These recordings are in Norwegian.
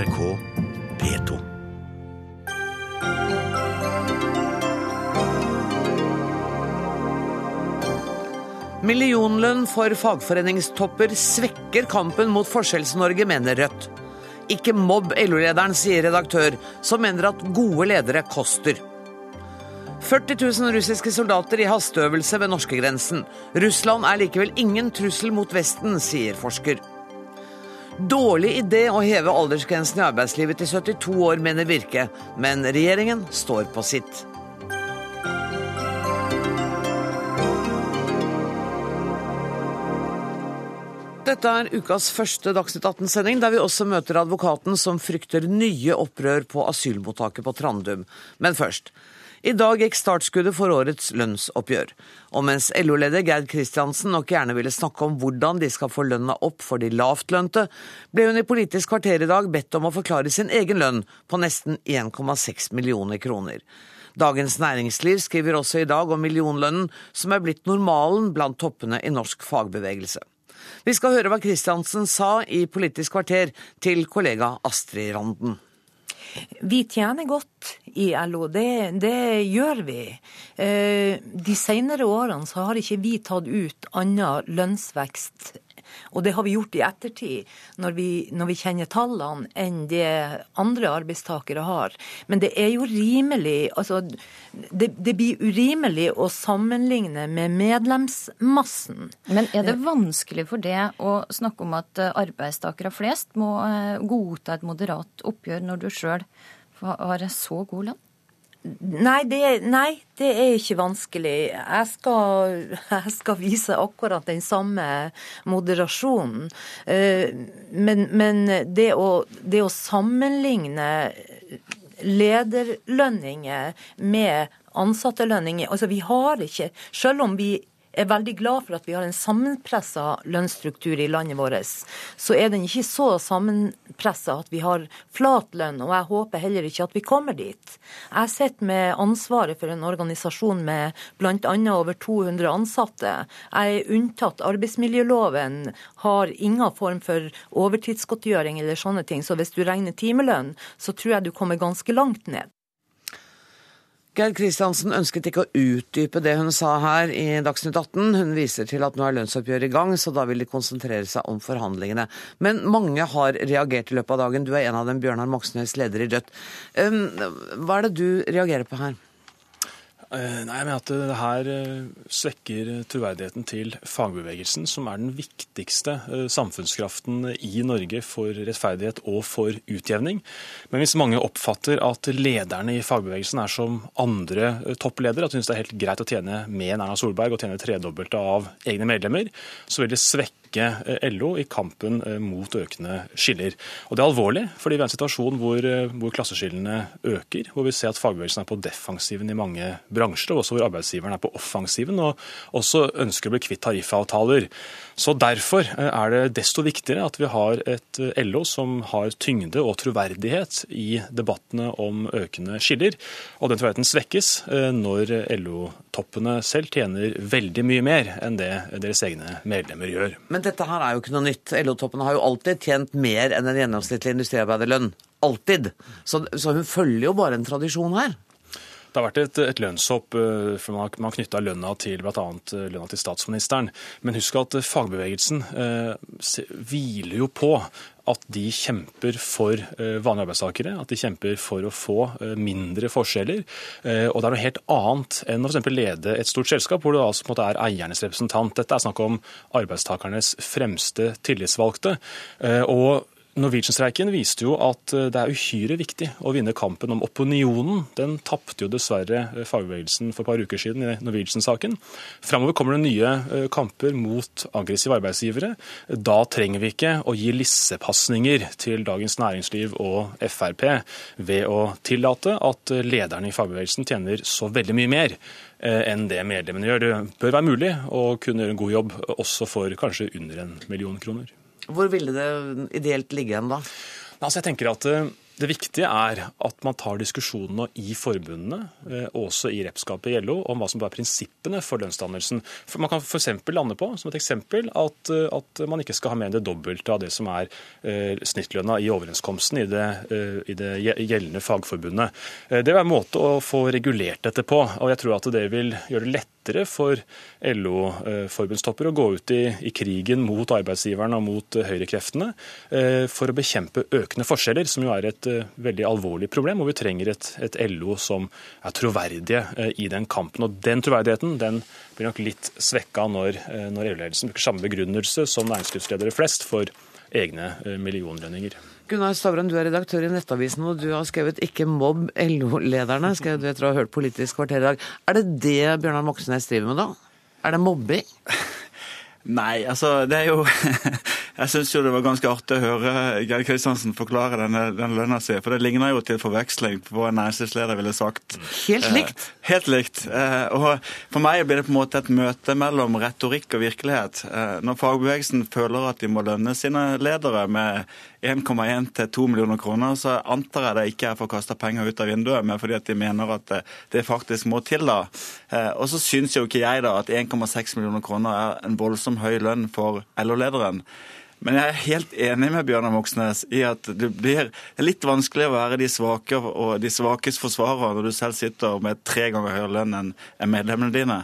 NRK P2. Millionlønn for fagforeningstopper svekker kampen mot Forskjells-Norge, mener Rødt. Ikke mobb LO-lederen, sier redaktør, som mener at gode ledere koster. 40 000 russiske soldater i hasteøvelse ved norskegrensen. Russland er likevel ingen trussel mot Vesten, sier forsker. Dårlig idé å heve aldersgrensen i arbeidslivet til 72 år, mener Virke, men regjeringen står på sitt. Dette er ukas første Dagsnytt 18-sending, der vi også møter advokaten som frykter nye opprør på asylmottaket på Trandum. Men først. I dag gikk startskuddet for årets lønnsoppgjør. Og mens LO-leder Gerd Kristiansen nok gjerne ville snakke om hvordan de skal få lønna opp for de lavtlønte, ble hun i Politisk kvarter i dag bedt om å forklare sin egen lønn på nesten 1,6 millioner kroner. Dagens Næringsliv skriver også i dag om millionlønnen, som er blitt normalen blant toppene i norsk fagbevegelse. Vi skal høre hva Kristiansen sa i Politisk kvarter til kollega Astrid Randen. Vi tjener godt i LO, det, det gjør vi. Eh, de senere årene så har ikke vi tatt ut annen lønnsvekst og det har vi gjort i ettertid, når vi, når vi kjenner tallene, enn det andre arbeidstakere har. Men det er jo rimelig altså det, det blir urimelig å sammenligne med medlemsmassen. Men er det vanskelig for det å snakke om at arbeidstakere flest må eh, godta et moderat oppgjør, når du sjøl har så god lønn? Nei det, nei, det, er ikke vanskelig. Jeg skal, jeg skal, vise akkurat den samme moderasjonen. Eh, men, men det, å, det, å, sammenligne lederlønninger med ansattelønninger Altså, vi har ikke Selv om vi er veldig glad for at vi har en sammenpressa lønnsstruktur i landet vårt, så er den ikke så sammenpressa at vi har flat lønn, og jeg håper heller ikke at vi kommer dit. Jeg sitter med ansvaret for en organisasjon med bl.a. over 200 ansatte. Jeg er unntatt arbeidsmiljøloven, har ingen form for overtidsgodtgjøring eller sånne ting, så hvis du regner timelønn, så tror jeg du kommer ganske langt ned. Gerd Kristiansen ønsket ikke å utdype det hun sa her i Dagsnytt 18. Hun viser til at nå er lønnsoppgjøret i gang, så da vil de konsentrere seg om forhandlingene. Men mange har reagert i løpet av dagen. Du er en av dem, Bjørnar Moxnes, leder i Rødt. Hva er det du reagerer på her? Eh, nei, mener at det her eh, svekker troverdigheten til fagbevegelsen, som er den viktigste eh, samfunnskraften i Norge for rettferdighet og for utjevning. Men hvis mange oppfatter at lederne i fagbevegelsen er som andre toppledere, at de syns det er helt greit å tjene mer enn Erna Solberg og tjene tredobbelte av egne medlemmer, så vil det svekke svekke LO i kampen eh, mot økende skiller. Og Det er alvorlig, fordi vi er i en situasjon hvor, eh, hvor klasseskillene øker. Hvor vi ser at fagbevegelsen er på defensiven i mange bransjer, og også hvor arbeidsgiveren er på offensiven og også ønsker å bli kvitt tariffavtaler. Så Derfor eh, er det desto viktigere at vi har et LO som har tyngde og troverdighet i debattene om økende skiller. Og den troverdigheten svekkes når LO-toppene selv tjener veldig mye mer enn det deres egne medlemmer gjør. Men dette her er jo ikke noe nytt. LO-toppene har jo alltid tjent mer enn en gjennomsnittlig industriarbeiderlønn. Alltid. Så, så hun følger jo bare en tradisjon her. Det har vært et, et lønnshopp, eh, for man har knytta lønna til bl.a. Eh, lønna til statsministeren. Men husk at fagbevegelsen eh, hviler jo på at de kjemper for eh, vanlige arbeidstakere, at de kjemper for å få eh, mindre forskjeller. Eh, og det er noe helt annet enn å f.eks. lede et stort selskap, hvor du altså på en måte er eiernes representant. Dette er snakk om arbeidstakernes fremste tillitsvalgte. Og Norwegian-streiken viste jo at eh, det er uhyre viktig å vinne kampen om opinionen. Den tapte jo dessverre eh, fagbevegelsen for et par uker siden i Norwegian-saken. Framover kommer det nye eh, kamper mot aggressive arbeidsgivere. Da trenger vi ikke å gi lissepasninger til Dagens Næringsliv og Frp ved å tillate at lederne i fagbevegelsen tjener så veldig mye mer enn det medlemmene gjør. Det bør være mulig å kunne gjøre en god jobb også for kanskje under en million kroner. Hvor ville det ideelt ligge hen da? Altså jeg tenker at eh, Det viktige er at man tar diskusjonene i forbundene, og også i repskapet i LO, om hva som er prinsippene for lønnsdannelsen. Man kan f.eks. lande på som et eksempel, at, eh, at, man ikke skal ha mer enn det dobbelte av det som er eh, snittlønna i overenskomsten i det, eh, i det, gjeldende fagforbundet. Det det er en måte å få regulert dette på, og jeg tror at det vil gjøre det lettere lettere for LO-forbundstopper å gå ut i, i, krigen mot arbeidsgiverne og mot eh, høyrekreftene eh, for å bekjempe økende forskjeller, som jo er et eh, veldig alvorlig problem. Og vi trenger et, et LO som er troverdige i den kampen. Og den troverdigheten den blir nok litt svekka når, når EU-ledelsen bruker samme begrunnelse som næringslivsledere flest for egne millionlønninger. Gunnar Stavran, du er redaktør i Nettavisen, og du har skrevet 'Ikke mobb LO-lederne', du etter å ha hørt Politisk kvarter i dag. Er det det Bjørnar Moxnes driver med, da? Er det mobbing? Nei, altså det er jo Jeg syns jo det var ganske artig å høre Geir Kristiansen forklare denne, denne lønna si. For det ligner jo til forveksling på hva en næringslivsleder ville sagt. Helt eh, likt? Eh, helt likt. Eh, og for meg blir det på en måte et møte mellom retorikk og virkelighet. Eh, når fagbevegelsen føler at de må lønne sine ledere med 1,1 til 2 millioner kroner, så antar jeg det ikke er for å kaste penger ut av vinduet, men fordi at de mener at det, det faktisk må til. da. Eh, og så syns jo ikke jeg da at 1,6 millioner kroner er en voldsom høy lønn for LO-lederen. Men jeg er helt enig med Bjørnar Moxnes i at det blir litt vanskelig å være de svake og de svakes forsvarer når du selv sitter med tre ganger høyere lønn enn medlemmene dine.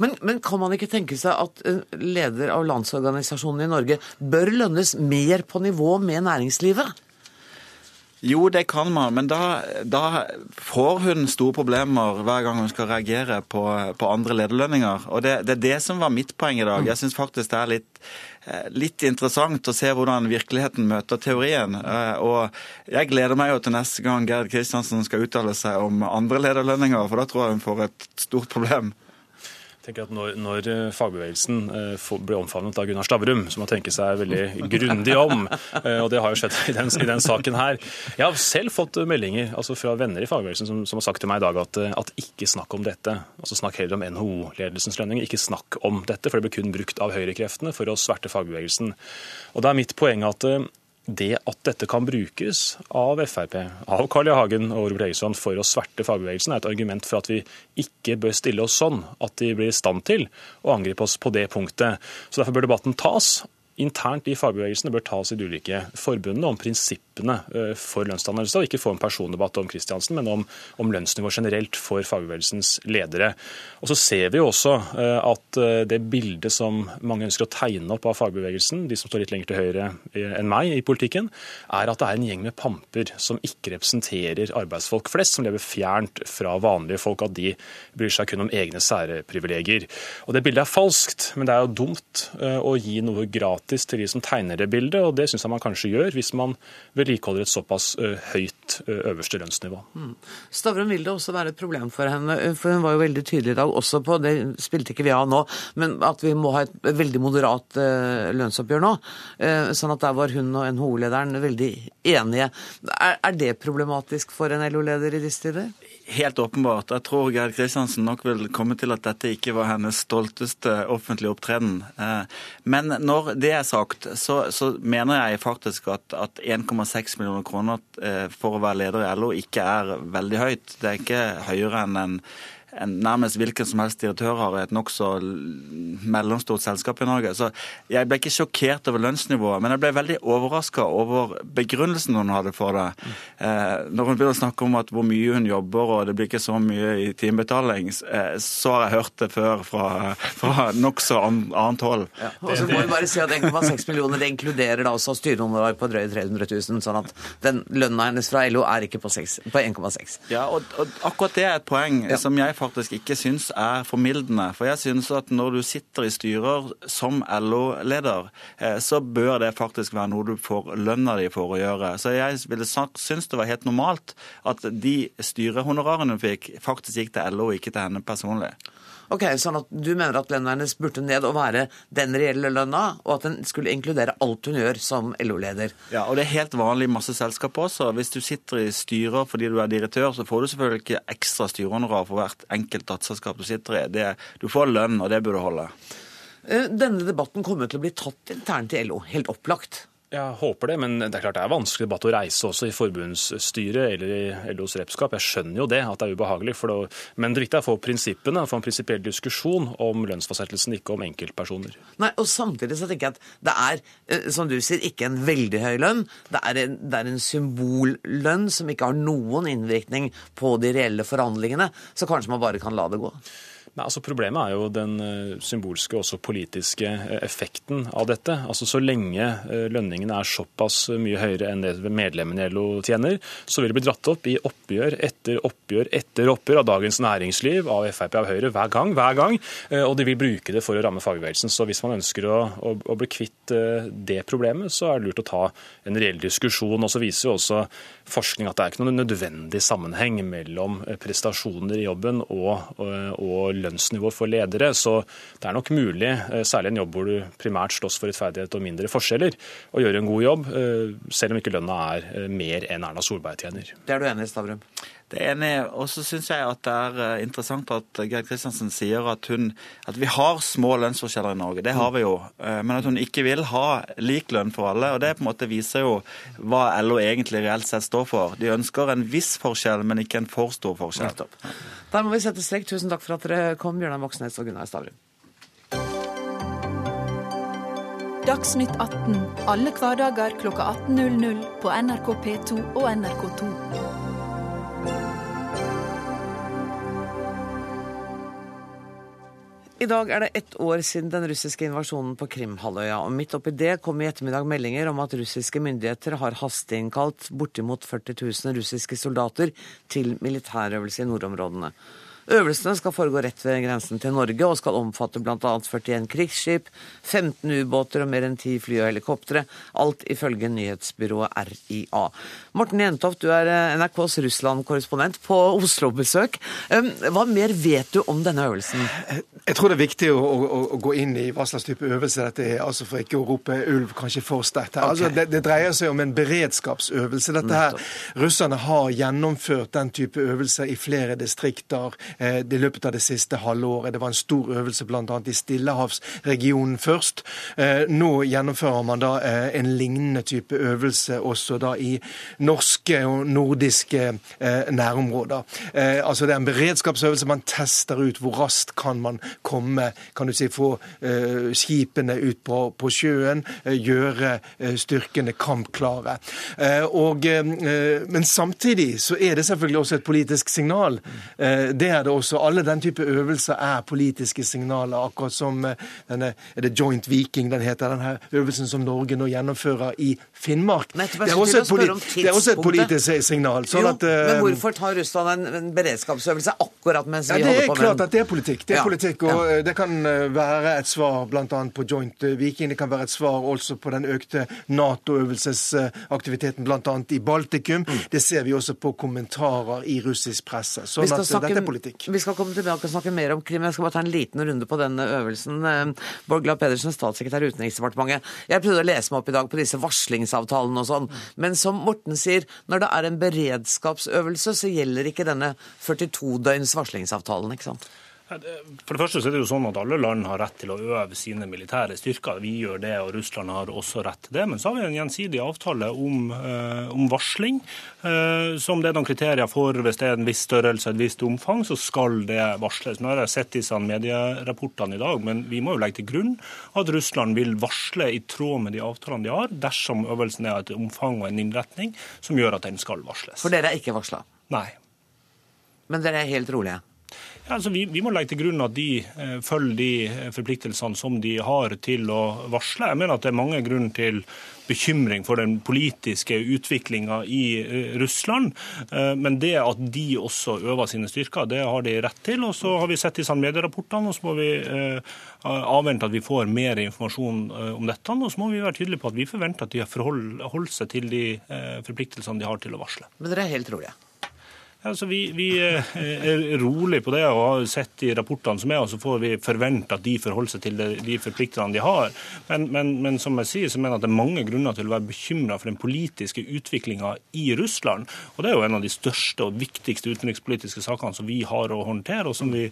Men, men, kan man ikke tenke seg at eh, leder av Landsorganisasjonen i Norge bør lønnes mer på nivå med næringslivet? Jo, det kan man, men da, da, får hun store problemer hver gang hun skal reagere på, på andre lederlønninger. Og det, det, er det som var mitt poeng i dag. Jeg syns faktisk det er litt, litt interessant å se hvordan virkeligheten møter teorien. Eh, og jeg gleder meg jo til neste gang Gerd Kristiansen skal uttale seg om andre lederlønninger, for da tror jeg hun får et stort problem tenker at når, når eh, fagbevegelsen eh, ble omfavnet av Gunnar Stavrum, som må tenke seg veldig grundig om, eh, og det har jo skjedd i den, i den, saken her Jeg har selv fått meldinger altså fra venner i fagbevegelsen som, som, har sagt til meg i dag at, at ikke snakk om dette. altså Snakk heller om NHO-ledelsens lønninger. Ikke snakk om dette, for det ble kun brukt av høyrekreftene for å sverte fagbevegelsen. Og Da er mitt poeng at det at dette kan brukes av Frp, av Carl I. Hagen og Robert Eriksson for å sverte fagbevegelsen, er et argument for at vi ikke bør stille oss sånn at de blir i stand til å angripe oss på det punktet. Så Derfor bør debatten tas internt i fagbevegelsene bør tas i de ulike forbundene om prinsippene eh, for lønnsdannelse, og ikke få en persondebatt om Kristiansen, men om, om lønnsnivå generelt for fagbevegelsens ledere. Og Så ser vi jo også eh, at eh, det bildet som mange ønsker å tegne opp av fagbevegelsen, de som står litt lenger til høyre enn meg i politikken, er at det er en gjeng med pamper som ikke representerer arbeidsfolk flest, som lever fjernt fra vanlige folk, at de bryr seg kun om egne særprivilegier. Og Det bildet er falskt, men det er jo dumt å gi noe gratis gratis til de som tegner det bildet, og det syns jeg man kanskje gjør hvis man vedlikeholder et såpass høyt øverste lønnsnivå. Mm. Stavrum vil det også være et problem for henne, for hun var jo veldig tydelig i dag også på, det spilte ikke vi av nå, men at vi må ha et veldig moderat lønnsoppgjør nå. Sånn at der var hun og NHO-lederen veldig enige. Er det problematisk for en LO-leder i disse tider? Helt åpenbart. Jeg tror Gerd Kristiansen nok vil komme til at dette ikke var hennes stolteste offentlige opptreden. Eh, men når det er sagt, så, så mener jeg faktisk at, at 1,6 millioner kroner eh, for å være leder i LO ikke er veldig høyt. Det er ikke høyere enn en en nærmest hvilken som helst direktør har i et nokså mellomstort selskap i Norge. Så jeg ble ikke sjokkert over lønnsnivået, men jeg ble veldig overraska over begrunnelsen hun hadde for det. Eh, når hun begynner å snakke om hvor mye hun jobber og det blir ikke så mye i timebetaling, eh, så har jeg hørt det før fra, fra nokså annet hold. Ja. Og så må vi bare si at 1,6 millioner det inkluderer da også styrehonorar på drøye 300 000, sånn at den lønna hennes fra LO er ikke på 1,6. Ja, og, og, akkurat det er et poeng ja. som jeg faktisk ikke syns er formildende. For jeg syns at når du sitter i styrer som LO-leder, eh, så bør det faktisk være noe du får lønna di for å gjøre. Så jeg ville synes det var helt normalt at de styrehonorarene hun fikk, faktisk gikk til LO, ikke til henne personlig. Ok, sånn at Du mener at lønnernes hennes burde ned og være den reelle lønna, og at den skulle inkludere alt hun gjør som LO-leder? Ja, og det er helt vanlig i masse selskaper også. Hvis du sitter i styrer fordi du er direktør, så får du selvfølgelig ikke ekstra styrehonorar for hvert enkelt datterselskap du sitter i. Det, du får lønn, og det burde holde. Eh, denne debatten kommer til å bli tatt internt i LO, helt opplagt. Jeg håper det, men det er klart det er vanskelig debatt å reise også i forbundsstyret eller i LOs repskap. Jeg skjønner jo det, at det er ubehagelig. Det, men det viktige er å få prinsippene, få en prinsipiell diskusjon om lønnsfastsettelsen, ikke om enkeltpersoner. Nei, og Samtidig så tenker jeg at det er, eh, som du sier, ikke en veldig høy lønn. Det er en, det er en symbollønn som ikke har noen innvirkning på de reelle forhandlingene. Så kanskje man bare kan la det gå. Nei, altså Problemet er jo den eh, symbolske og også politiske eh, effekten av dette. Altså Så lenge eh, lønningene er såpass mye høyere enn det medlemmene i LO tjener, så vil det bli dratt opp i oppgjør etter oppgjør etter oppgjør av Dagens Næringsliv, av Frp av Høyre, hver gang, hver gang. Og de vil bruke det for å ramme fagbevegelsen. Så hvis man ønsker å, å, å bli kvitt det problemet, så er det lurt å ta en reell diskusjon. Og så viser jo også forskning at det er ikke noen nødvendig sammenheng mellom prestasjoner i jobben og, og, og lønnsnivå for ledere. Så det er nok mulig, eh, særlig en jobb hvor du primært slåss for rettferdighet og mindre forskjeller, å gjøre en god jobb, eh, selv om ikke lønna er eh, mer enn Erna Solberg tjener. Det er du enig i, Stavrum? Det er enig, og så syns jeg at det er interessant at Gerd Kristiansen sier at, hun, at vi har små lønnsforskjeller i Norge. Det har vi jo. Men at hun ikke vil ha lik lønn for alle. og Det på en måte viser jo hva LO egentlig reelt sett står for. De ønsker en viss forskjell, men ikke en for stor forskjell. Der må vi sette strek. Tusen takk for at dere kom, Bjørnar Moxnes og Gunnar Stavrum. Dagsnytt 18 alle hverdager klokka 18.00 på NRK P2 og NRK2. I dag er det ett år siden den russiske invasjonen på Krimhalvøya, og midt oppi det kom i ettermiddag meldinger om at russiske myndigheter har hasteinnkalt bortimot 40 000 russiske soldater til militærøvelse i nordområdene. Øvelsene skal foregå rett ved grensen til Norge og skal omfatte bl.a. 41 krigsskip, 15 ubåter og mer enn 10 fly og helikoptre. Alt ifølge nyhetsbyrået RIA. Morten Jentoft, du er eh, NRKs Russland-korrespondent på Oslo-besøk. Hva mer vet du om denne øvelsen? Jeg tror det er viktig å, å, å, gå inn i hva slags type øvelse dette er, altså for ikke å rope ulv kanskje for sterkt. her. Altså, okay. Det, det, dreier seg om en beredskapsøvelse. Dette her, Russerne har gjennomført den type øvelser i flere distrikter Eh, i løpet av det siste halvåret. Det var en stor øvelse bl.a. i Stillehavsregionen først. Eh, nå gjennomfører man da eh, en lignende type øvelse også da i norske og nordiske nærområder. Altså Det er en beredskapsøvelse. Man tester ut hvor raskt kan man komme, kan du si, få skipene ut på, på sjøen, gjøre styrkene kampklare. Og, men samtidig så er det selvfølgelig også et politisk signal. Det er det også. Alle den type øvelser er politiske signaler, akkurat som eh, denne er det Joint Viking den heter, denne øvelsen som Norge nå gjennomfører i Finnmark. Men, det, er også et, det er også et politisk signal. Sånn jo, at, uh, men hvorfor tar Russland en, en beredskapsøvelse akkurat mens ja, vi holder på med Det er klart at det er politikk. Det er ja, politikk, og ja. det kan eh, være et svar bl.a. på Joint Viking. Det kan være et svar også på den økte Nato-øvelsesaktiviteten bl.a. i Baltikum. Mm. Det ser vi også på kommentarer i russisk presse. Sånn at dette er politikk. Vi skal komme tilbake og snakke mer om krim. Jeg skal bare ta en liten runde på denne øvelsen. Borgla Pedersen, statssekretær i Utenriksdepartementet. Jeg prøvde å lese meg opp i dag på disse varslingsavtalene og sånn. Men som Morten sier, når det er en beredskapsøvelse, så gjelder ikke denne 42 døgns varslingsavtalen, ikke sant? For det første så er det jo sånn at Alle land har rett til å øve sine militære styrker. Vi gjør det, og Russland har også rett til det. Men så har vi en gjensidig avtale om, eh, om varsling. Eh, som det er noen kriterier for. Hvis det er en viss størrelse et visst omfang, så skal det varsles. Nå har jeg sett disse medierapportene i dag, men vi må jo legge til grunn at Russland vil varsle i tråd med de avtalene de har, dersom øvelsen er et omfang og en innretning som gjør at den skal varsles. For dere er ikke varsla? Nei. Men dere er helt rolige? Ja, altså vi, vi, må legge til grunn at de eh, følger de eh, forpliktelsene som de har til å varsle. Jeg mener at det er mange grunner til bekymring for den politiske utviklinga i eh, Russland. Eh, men det at de også øver sine styrker, det har de rett til. Og så har vi sett disse medierapportene, og så må vi avvente at vi får mer informasjon om dette. Og så må vi være tydelige på at vi forventer at de har forholdt seg til de forpliktelsene de har til å varsle. Men dere er helt rolige? Altså, vi, vi, er rolig på det og har sett i rapportene som er, og så får vi forvente at de forholder seg til de forpliktelsene de har. Men, men, men, som jeg sier, så mener jeg at det er mange grunner til å være bekymra for den politiske utviklinga i Russland. Og det er jo en av de største og viktigste utenrikspolitiske sakene som vi har å håndtere, og som vi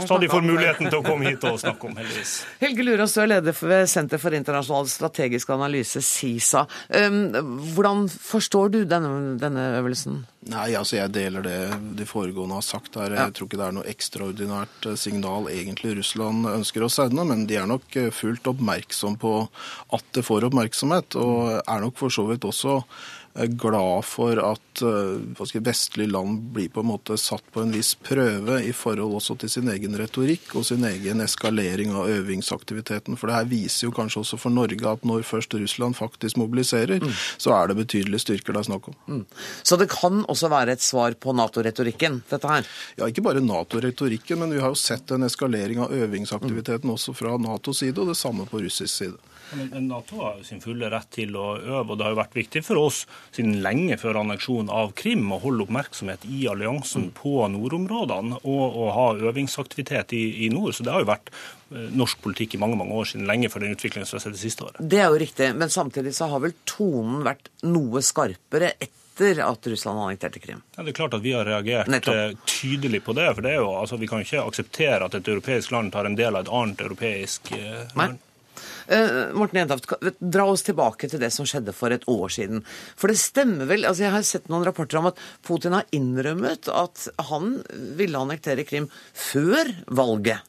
stadig får muligheten til å komme hit og snakke om, heldigvis. Helge Lurås, du er leder ved Senter for internasjonal strategisk analyse, SISA. Hvordan forstår du denne, denne øvelsen? Nei, altså Jeg deler det de foregående har sagt her. Jeg tror ikke det er noe ekstraordinært eh, signal egentlig Russland ønsker å sende, men de er nok eh, fullt oppmerksom på at det får oppmerksomhet, og er nok for så vidt også glad for at uh, vestlige land blir på en måte satt på en viss prøve i forhold også til sin egen retorikk og sin egen eskalering av øvingsaktiviteten. For det her viser jo kanskje også for Norge at når først Russland faktisk mobiliserer, mm. så er det betydelige styrker det er snakk om. Mm. Så det kan også være et svar på Nato-retorikken, dette her? Ja, ikke bare Nato-retorikken, men vi har jo sett en eskalering av øvingsaktiviteten mm. også fra Natos side, og det samme på russisk side. Men Nato har jo sin fulle rett til å øve, og det har jo vært viktig for oss siden lenge før anneksjonen av Krim å holde oppmerksomhet i alliansen på nordområdene og, og ha øvingsaktivitet i, i, nord. Så det har jo vært eh, norsk politikk i mange mange år siden, lenge før den utviklingen som vi har sett det siste året. Det er jo riktig, men samtidig så har vel tonen vært noe skarpere etter at Russland annekterte Krim? Ja, det er klart at Vi har reagert Nettopp. Eh, tydelig på det. for det er jo, altså, Vi kan ikke akseptere at et europeisk land tar en del av et annet europeisk eh, land. Uh, Morten Jentoft, dra oss tilbake til det som skjedde for et år siden. For det stemmer vel altså Jeg har sett noen rapporter om at Putin har innrømmet at han ville annektere Krim før valget.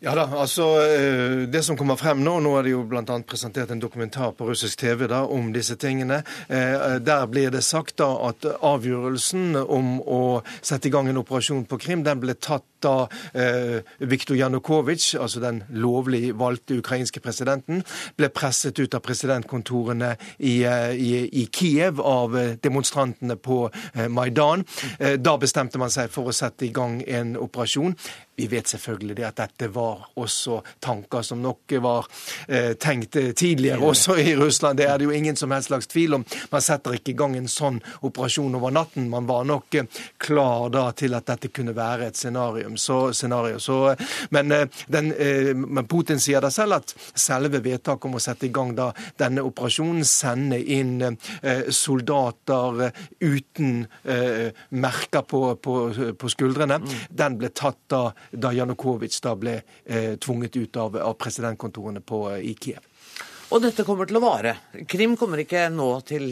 Ja da, altså eh, Det som kommer frem nå Nå er det jo bl.a. presentert en dokumentar på russisk TV da, om disse tingene. Eh, der blir det sagt da at avgjørelsen om å sette i gang en operasjon på Krim, den ble tatt da eh, Viktor Janukovitsj, altså den lovlig valgte ukrainske presidenten, ble presset ut av presidentkontorene i, i, i Kiev av demonstrantene på Maidan. Da bestemte man seg for å sette i gang en operasjon. Vi vet selvfølgelig det at dette var også tanker som nok var eh, tenkt tidligere, også i Russland. Det er det jo ingen som helst slags tvil om. Man setter ikke i gang en sånn operasjon over natten. Man var nok eh, klar da til at dette kunne være et scenario. Så, scenario. Så, men, eh, den, eh, men, Putin sier da selv at selve vedtaket om å sette i gang da denne operasjonen, sende inn eh, soldater eh, uten merker på, på, på skuldrene, mm. den ble tatt da da Janukovitsj da ble eh, tvunget ut av, av presidentkontorene på, eh, i Kiev. Og dette kommer til å vare. Krim kommer ikke nå til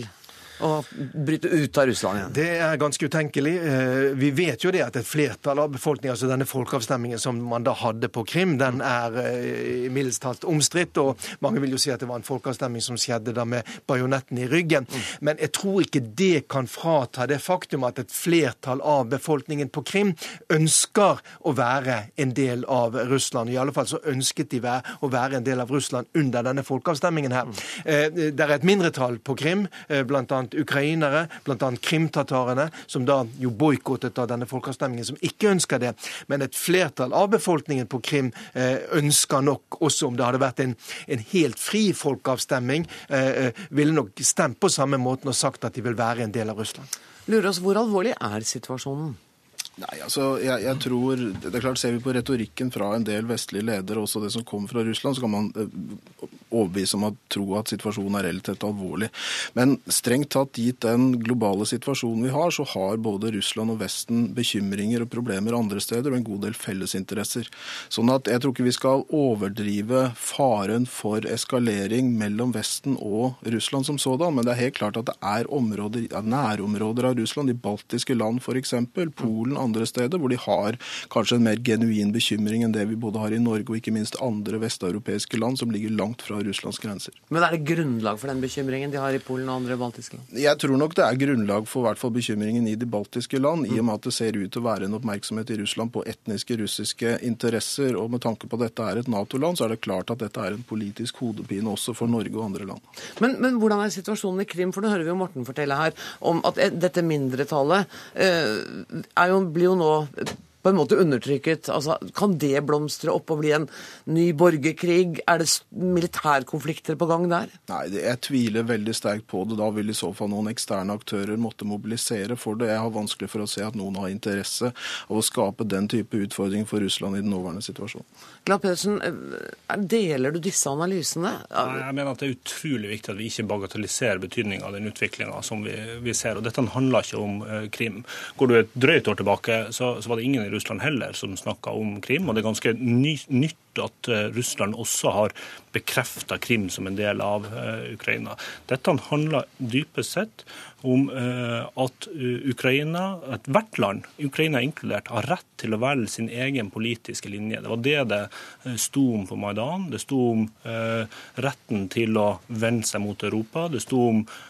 å bryte ut av Russland igjen? Det er ganske utenkelig. Eh, vi vet jo det at et flertall av befolkningen, altså denne folkeavstemningen som man da hadde på Krim, den er eh, mildest talt omstridt. Og mange vil jo si at det var en folkeavstemning som skjedde da med bajonetten i ryggen. Mm. Men jeg tror ikke det kan frata det faktum at et flertall av befolkningen på Krim ønsker å være en del av Russland. I alle fall så ønsket de å være en del av Russland under denne folkeavstemningen her. Mm. Eh, det er et mindretall på Krim, blant annet ukrainere, bl.a. krimtatarene, som da jo boikottet av denne folkeavstemningen, som ikke ønsker det. Men et flertall av befolkningen på Krim eh, ønsker nok, også om det hadde vært en, en helt fri folkeavstemning, eh, eh, ville nok stemt på samme måten og sagt at de vil være en del av Russland. Lurer oss, Hvor alvorlig er situasjonen? Nei, altså, jeg, jeg, tror, det er klart Ser vi på retorikken fra en del vestlige ledere, også det som kommer fra Russland, så kan man overbevise om å tro at situasjonen er relativt alvorlig. Men strengt tatt, gitt den globale situasjonen vi har, så har både Russland og Vesten bekymringer og problemer andre steder, og en god del fellesinteresser. Sånn at jeg tror ikke vi skal overdrive faren for eskalering mellom Vesten og Russland som sådan, men det er helt klart at det er områder, nærområder av Russland, de baltiske land f.eks., Polen, andre steder, hvor de har kanskje en mer genuin bekymring enn det vi både har i Norge og ikke minst andre vesteuropeiske land som ligger langt fra Russlands grenser. Men er det grunnlag for den bekymringen de har i Polen og andre baltiske land? Jeg tror nok det er grunnlag for hvert fall bekymringen i de baltiske land, mm. i og med at det ser ut til å være en oppmerksomhet i Russland på etniske russiske interesser. Og med tanke på at dette er et Nato-land, så er det klart at dette er en politisk hodepine også for Norge og andre land. Men, men hvordan er situasjonen i Krim? For nå hører vi jo Morten fortelle her om at dette mindretallet eh, er jo blir jo nå på en måte undertrykket. Altså, kan det blomstre opp og bli en ny borgerkrig? Er det militærkonflikter på gang der? Nei, jeg tviler veldig sterkt på det. Da vil i så fall noen eksterne aktører måtte mobilisere for det. Jeg har vanskelig for å se at noen har interesse av å skape den type utfordring for Russland i den nåværende situasjonen. Glad Pedersen, eh, deler du disse analysene? Nei, jeg mener at det er utrolig viktig at vi ikke bagatelliserer betydningen av den utviklinga som vi, vi, ser. Og dette handler ikke om uh, Krim. Går du et drøyt år tilbake, så, så, var det ingen i Russland heller som snakka om Krim. Og det er ganske ny, nytt at uh, Russland også har bekrefta Krim som en del av uh, Ukraina. Dette handler dypest sett om at Ukraina, ethvert land, Ukraina inkludert, har rett til å velge sin egen politiske linje. Det var det det sto om på Maidan. Det sto om retten til å vende seg mot Europa. Det sto om Eh,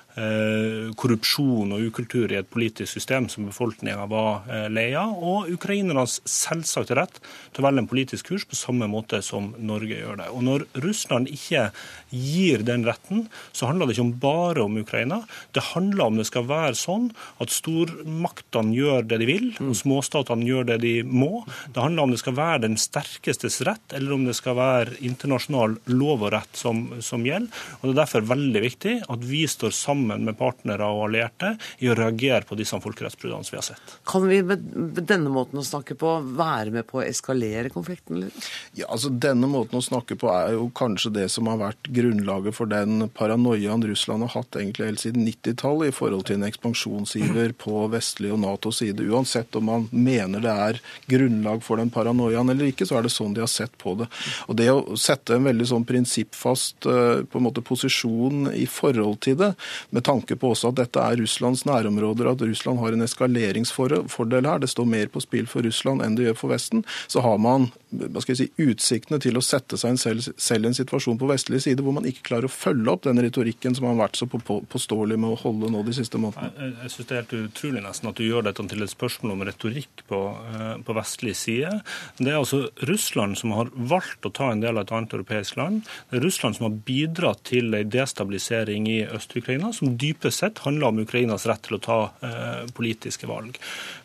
korrupsjon og ukultur i et politisk system som befolkninga var eh, lei av, og ukrainernes selvsagte rett til å velge en politisk kurs på samme måte som Norge gjør det. Og Når Russland ikke gir den retten, så handler det ikke om bare om Ukraina. Det handler om det skal være sånn at stormaktene gjør det de vil, og småstatene gjør det de må. Det handler om det skal være den sterkestes rett, eller om det skal være internasjonal lov og rett som, som gjelder. Og Det er derfor veldig viktig at vi står sammen sammen med partnere og allierte i å reagere på disse folkerettsbruddene som vi har sett. Kan vi med denne måten å snakke på være med på å eskalere konflikten? Eller? Ja, altså Denne måten å snakke på er jo kanskje det som har vært grunnlaget for den paranoiaen Russland har hatt egentlig helt siden 90-tallet i forhold til en ekspansjonsiver på vestlig og Natos side. Uansett om man mener det er grunnlag for den paranoiaen eller ikke, så er det sånn de har sett på det. Og Det å sette en veldig sånn prinsippfast eh, på en måte posisjon i forhold til det, med tanke på også at dette er Russlands nærområder, at Russland har en eskaleringsfordel her, det står mer på spill for Russland enn det gjør for Vesten, så har man si, utsiktene til å sette seg selv, selv i en situasjon på vestlig side hvor man ikke klarer å følge opp den retorikken som har vært så påståelig med å holde nå de siste månedene. Jeg, jeg synes Det er helt utrolig nesten at du gjør dette til et spørsmål om retorikk på, eh, på vestlig side. Det er altså Russland som har valgt å ta en del av et annet europeisk land. Det er Russland som har bidratt til en destabilisering i Øst-Ukraina, som dypest sett handler om Ukrainas rett til å ta eh, politiske valg.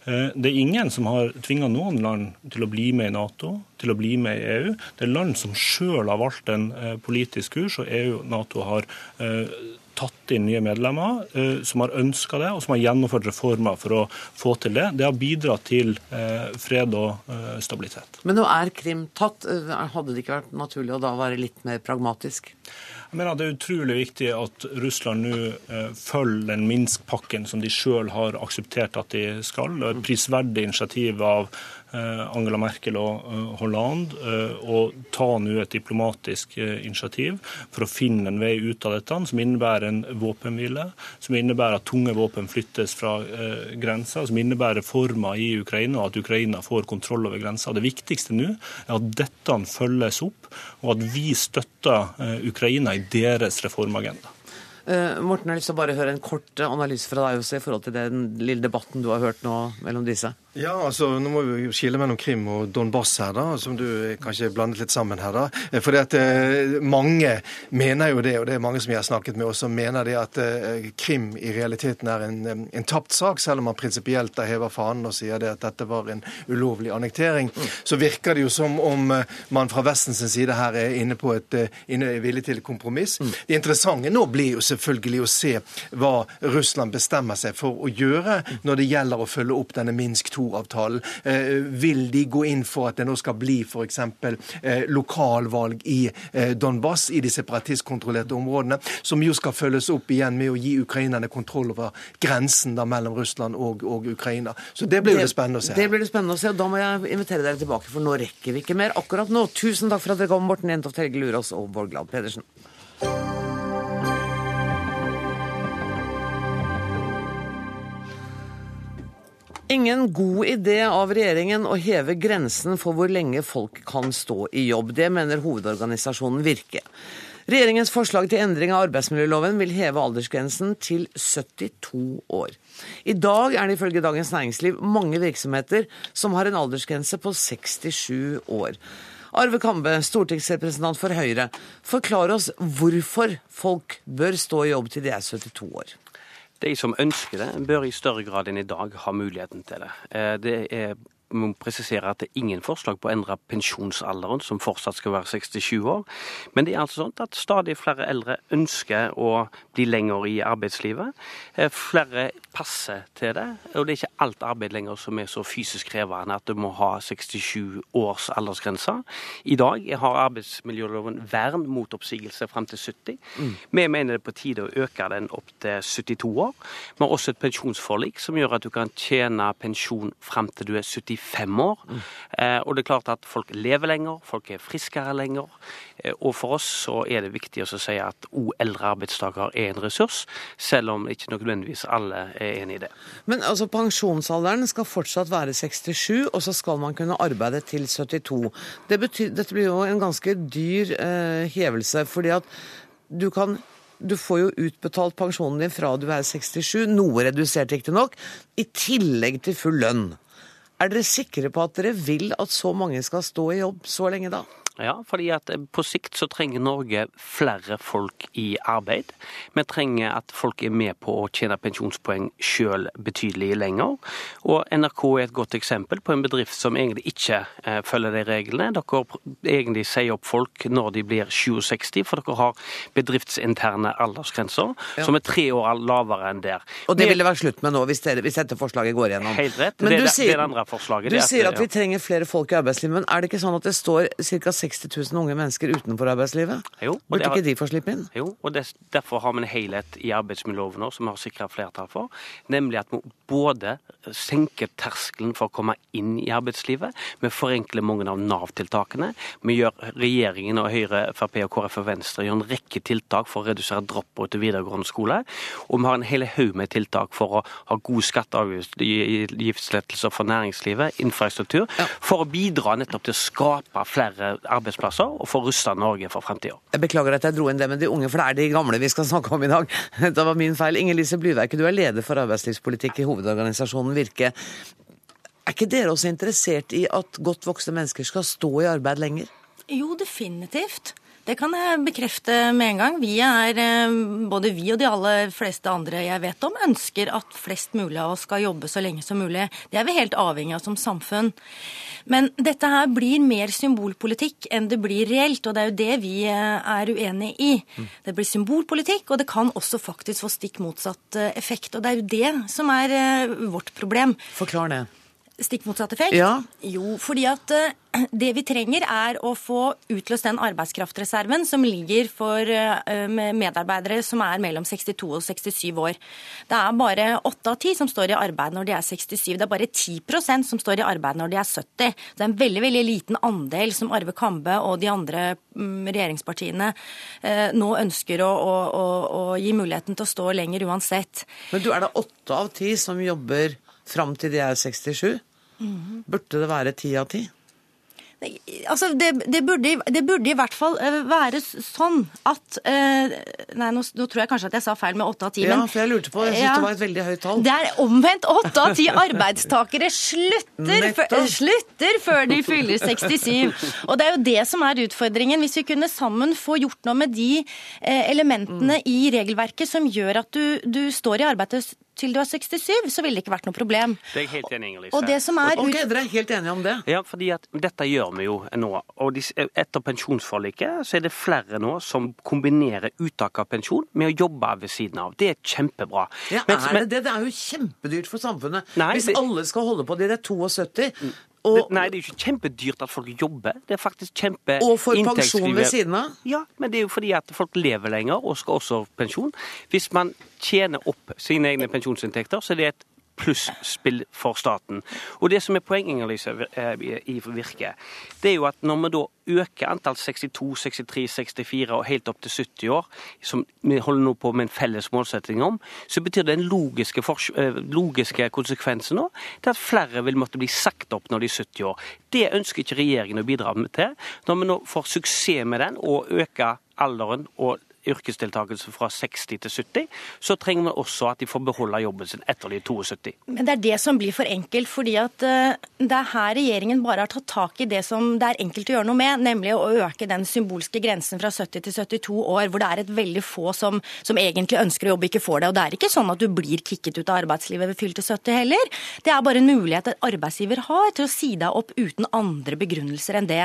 Eh, det er ingen som har tvinga noen land til å bli med i Nato, til å bli med i EU. Det er land som sjøl har valgt en eh, politisk kurs, og EU og Nato har eh, tatt inn nye medlemmer eh, som har ønska det, og som har gjennomført reformer for å få til det. Det har bidratt til eh, fred og stabilitet. Men nå er Krim tatt. Hadde det ikke vært naturlig å da være litt mer pragmatisk? Jeg mener Det er utrolig viktig at Russland nå eh, følger den Minsk-pakken som de sjøl har akseptert at de skal. Et prisverdig initiativ av Angela Merkel og eh, Hollande å ta nå et diplomatisk initiativ for å finne en vei ut av dette, som innebærer en våpenhvile, som innebærer at tunge våpen flyttes fra grensa, som innebærer reformer i Ukraina, og at Ukraina får kontroll over grensa. Det viktigste nå er at dette følges opp, og at vi støtter Ukraina i deres reformagenda. Uh, Morten, jeg har lyst til å bare høre en kort analyse fra deg også i forhold til den lille debatten du har hørt nå mellom disse. Ja, altså, Nå må vi skille mellom Krim og Donbass her, da, som du kanskje blandet litt sammen her. da. Eh, fordi at eh, Mange mener jo det, og det er mange som jeg har snakket med også, mener det at eh, Krim i realiteten er en, eh, en tapt sak, selv om man prinsipielt hever fanen og sier det at dette var en ulovlig annektering. Mm. Så virker det jo som om eh, man fra Vestens side her er inne på et inne, villig til kompromiss. Mm. Det interessante nå blir jo selvfølgelig å se hva Russland bestemmer seg for å gjøre når det gjelder å følge opp denne Minsk 2 avtalen eh, Vil de gå inn for at det nå skal bli f.eks. Eh, lokalvalg i Donbas, Donbass, i de separatistkontrollerte områdene, som jo skal følges opp igjen med å gi ukrainerne kontroll over grensen da mellom Russland og, og Ukraina. Så det blir jo det spennende å se. Det blir det spennende å se, og Da må jeg invitere dere tilbake, for nå rekker vi ikke mer akkurat nå. Tusen takk for at dere kom, Morten Jentoft, Helge Lurås og Bård Glad Pedersen. Ingen god idé av regjeringen å heve grensen for hvor lenge folk kan stå i jobb. Det mener hovedorganisasjonen Virke. Regjeringens forslag til endring av arbeidsmiljøloven vil heve aldersgrensen til 72 år. I dag er det ifølge Dagens Næringsliv mange virksomheter som har en aldersgrense på 67 år. Arve Kambe, stortingsrepresentant for Høyre, forklar oss hvorfor folk bør stå i jobb til de er 72 år. De som ønsker det, bør i større grad enn i dag ha muligheten til det. Eh, det er må presisere at det er ingen forslag på å endre pensjonsalderen, som fortsatt skal være 67 år. Men det er altså sånn at stadig flere eldre ønsker å bli lenger i arbeidslivet. Eh, flere passer til det. Og det er ikke alt arbeid lenger som er så fysisk krevende at du må ha 67 års aldersgrense. I dag har arbeidsmiljøloven vern mot oppsigelse fram til 70. Mm. Vi mener det er på tide å øke den opp til 72 år. Vi har også et pensjonsforlik som gjør at du kan tjene pensjon fram til du er 75 år. Eh, og det er klart at folk lever lenger, folk er friskere lenger. Eh, og for oss så er det viktig å si at òg eldre arbeidstakere er en ressurs, selv om ikke nødvendigvis alle er enig i det. Men altså pensjonsalderen skal fortsatt være 67, og så skal man kunne arbeide til 72. Det betyr, dette blir jo en ganske dyr eh, hevelse, fordi at du kan du får jo utbetalt pensjonen din fra du er 67, noe redusert riktignok, i tillegg til full lønn. Er dere sikre på at dere vil at så mange skal stå i jobb så lenge da? Ja, fordi at eh, på sikt så trenger Norge flere folk i arbeid. Vi trenger at folk er med på å tjene pensjonspoeng sjøl betydelig lenger. Og NRK er et godt eksempel på en bedrift som egentlig ikke eh, følger de reglene. Dere egentlig sier opp folk når de blir 67, for dere har bedriftsinterne aldersgrenser ja. som er tre år lavere enn der. Og det vil det være slutt med nå, hvis, dere, hvis dette forslaget går gjennom? Helt rett. Men det, du sier, det, det andre forslaget. Du sier at, at vi trenger flere folk i arbeidslivet, men er det ikke sånn at det står ca. 60 000 unge mennesker utenfor arbeidslivet? Jo, Burde ikke de få slippe inn? Jo, og det, derfor har vi en helhet i arbeidsmiljøloven som vi har sikra flertall for. Nemlig at vi både senker terskelen for å komme inn i arbeidslivet, vi forenkler mange av Nav-tiltakene. Vi gjør regjeringen og Høyre, Frp og KrF og Venstre gjør en rekke tiltak for å redusere drop-out til videregående skole. Og vi har en hel haug med tiltak for å ha gode skatte- og avgiftslettelser for næringslivet, infrastruktur, for å bidra nettopp til å skape flere arbeidsplasser og få rusta Norge for fremtida. Jeg beklager at jeg dro inn det med de unge, for det er de gamle vi skal snakke om i dag. Det var min feil. Inger Lise Blyverke, du er leder for arbeidslivspolitikk i hovedorganisasjonen Virke. Er ikke dere også interessert i at godt voksne mennesker skal stå i arbeid lenger? Jo, definitivt. Det kan jeg bekrefte med en gang. Vi er, eh, både vi og de aller fleste andre jeg vet om, ønsker at flest mulig av oss skal jobbe så lenge som mulig. Det er vi helt avhengig av som samfunn. Men dette her blir mer symbolpolitikk enn det blir reelt, og det er jo det vi eh, er uenig i. Det blir symbolpolitikk, og det kan også faktisk få stikk motsatt eh, effekt. Og det er jo det som er vårt problem. Forklar det stikk motsatt effekt? Ja. Jo, fordi at uh, det vi trenger er å få utløst den arbeidskraftreserven som ligger for uh, medarbeidere som er mellom 62 og 67 år. Det er bare 8 av 10 som står i arbeid når de er 67. Det er bare 10% som står i arbeid når de er 70. Det er en veldig veldig liten andel som Arve Kambe og de andre um, regjeringspartiene uh, nå ønsker å, å, å, å gi muligheten til å stå lenger uansett. Men du, er det 8 av 10 som jobber fram til de er 67? Mm. Burde det være ti av ti? Altså, det, det, burde, det, burde, i hvert fall eh, være sånn at uh, Nei, nå, nå, tror jeg kanskje at jeg sa feil med åtte av ti. Ja, for jeg lurte på, jeg synes ja, det var et veldig høyt tall. Det er omvendt. Åtte av ti arbeidstakere slutter, slutter, før de fyller 67. Og det er jo det som er utfordringen. Hvis vi kunne sammen få gjort noe med de eh, elementene mm. i regelverket som gjør at du, du står i arbeid til du er 67, så ville det ikke vært noe problem. Det er jeg helt enig i, Og det som er... Ok, Dere er helt enige om det? Ja, fordi at dette gjør vi jo nå. Og etter pensjonsforliket så er det flere nå som kombinerer uttak av pensjon med å jobbe ved siden av. Det er kjempebra. Ja, er det det? Det er jo kjempedyrt for samfunnet. Nei, Hvis det... alle skal holde på til de er 72. Og, det, nei, det er jo ikke kjempedyrt at folk jobber. Det er faktisk kjempe Og får pensjon ved siden av? Ja, men det er jo fordi at folk lever lenger og skal også pensjon. Hvis man tjener opp sine egne pensjonsinntekter, så er det et plusspill for staten. Og Det som er poenget eh, i Virke, det er jo at når vi da øker antall 62, 63, 64 og helt opp til 70 år, som vi holder nå på med en felles målsetting om, så betyr den logiske, eh, logiske konsekvensen nå det at flere vil måtte bli sagt opp når de er 70 år. Det ønsker ikke regjeringen å bidra med til. Når vi nå får suksess med den og øker alderen og yrkesdeltakelse fra 60 til 70, så trenger vi også at de får beholde jobben sin etter de 72. Men det er det som blir for enkelt, fordi at uh, det er her regjeringen bare har tatt tak i det som det er enkelt å gjøre noe med, nemlig å øke den symbolske grensen fra 70 til 72 år, hvor det er et veldig få som, som egentlig ønsker å jobbe, ikke får det. Og det er ikke sånn at du blir kicket ut av arbeidslivet ved fylte 70 heller. Det er bare en mulighet at arbeidsgiver har til å si deg opp uten andre begrunnelser enn det.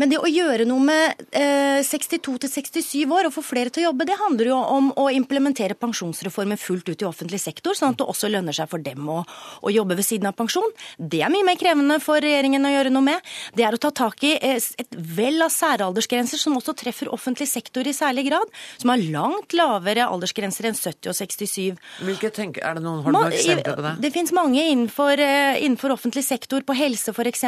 Men det å gjøre noe med uh, 62 til 67 år og få flere til å jobbe, det handler jo om å implementere pensjonsreformen fullt ut i offentlig sektor, sånn at det også lønner seg for dem å, å jobbe ved siden av pensjon. Det er mye mer krevende for regjeringen å gjøre noe med. Det er å ta tak i eh, et vell av særaldersgrenser som også treffer offentlig sektor i særlig grad, som har langt lavere aldersgrenser enn 70 og 67. Hvilke tenker, er det noen, Har du noen eksempler på det? Det finnes mange innenfor, eh, innenfor offentlig sektor, på helse f.eks.,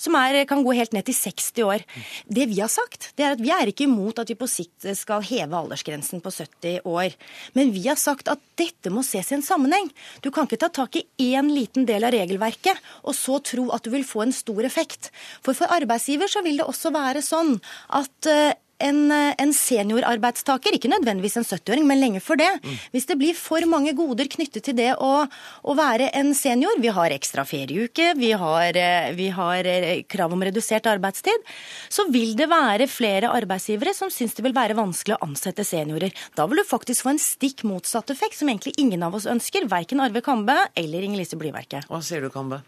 som er, kan gå helt ned til 60 år. Det vi har sagt, det er at vi er ikke imot at vi på sikt skal heve aldersgrensen på 70 år. Men vi har sagt at dette må ses i en sammenheng. Du kan ikke ta tak i én liten del av regelverket og så tro at du vil få en stor effekt. For for arbeidsgiver så vil det også være sånn at eh, en, eh, en seniorarbeidstaker, ikke nødvendigvis en 70-åring, men lenge før det. Mm. Hvis det blir for mange goder knyttet til det å, å være en senior, vi har ekstra ferieuke, vi har, eh, vi har, eh, krav om redusert arbeidstid, så vil det være flere arbeidsgivere som syns det vil være vanskelig å ansette seniorer. Da vil du faktisk få en stikk motsatt effekt, som egentlig ingen av oss ønsker, verken Arve Kambe eller Inger-Lise Blyverket. Hva sier du, Kambe?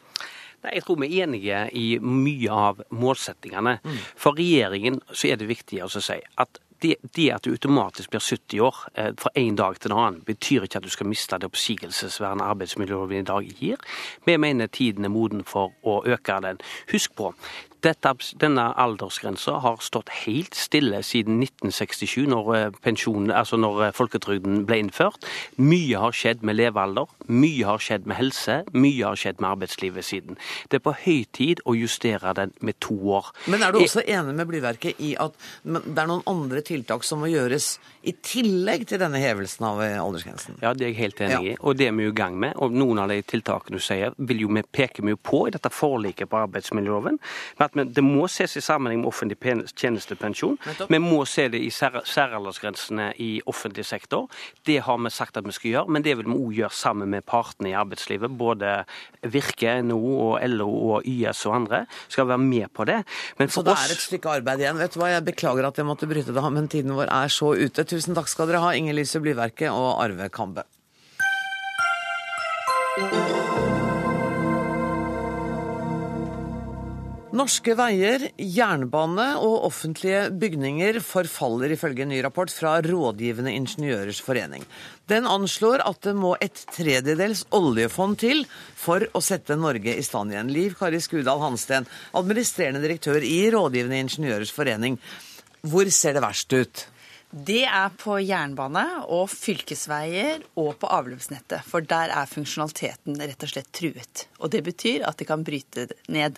Nei, Jeg tror vi er enige i mye av målsettingene. Mm. For regjeringen så er det viktig å si at det, det, at du automatisk blir 70 år eh, fra en dag til en annen, betyr ikke at du skal miste det oppsigelsesvernet arbeidsmiljøloven i dag gir. Vi mener tiden er moden for å øke den. Husk på, dette, denne aldersgrensa har stått helt stille siden 1967, når, eh, altså når eh, folketrygden ble innført. Mye har skjedd med levealder, mye har skjedd med helse, mye har skjedd med arbeidslivet siden. Det er på høy tid å justere den med to år. Men er du også enig med Blyverket i at det er noen andre tiltak som må gjøres i tillegg til denne hevelsen av eh, aldersgrensen? Ja, det er jeg helt enig i, og det er vi i gang med. Og noen av de tiltakene du sier, vil jo vi peke jo på i dette forliket på arbeidsmiljøloven. med at det må ses i sammenheng med offentlig tjenestepensjon. Vi må se det i særaldersgrensene i offentlig sektor. Det har vi sagt at vi skal gjøre, men det vil vi òg gjøre sammen med partene i arbeidslivet. Både Virke, NHO og LO og YS og andre skal være med på det. Men så det er et stykke arbeid igjen. Vet du hva, Jeg beklager at jeg måtte bryte det, men tiden vår er så ute. Tusen takk skal dere ha, Inger Lise Blyverket og Arve Kambe. Norske veier, jernbane og offentlige bygninger forfaller ifølge en ny rapport fra Rådgivende ingeniørers forening. Den anslår at det må et tredjedels oljefond til for å sette Norge i stand igjen. Liv Kari Skudal Hansten, administrerende direktør i Rådgivende ingeniørers forening. Hvor ser det verst ut? Det er på jernbane og fylkesveier og på avløpsnettet. For der er funksjonaliteten rett og slett truet. Og det betyr at det kan bryte ned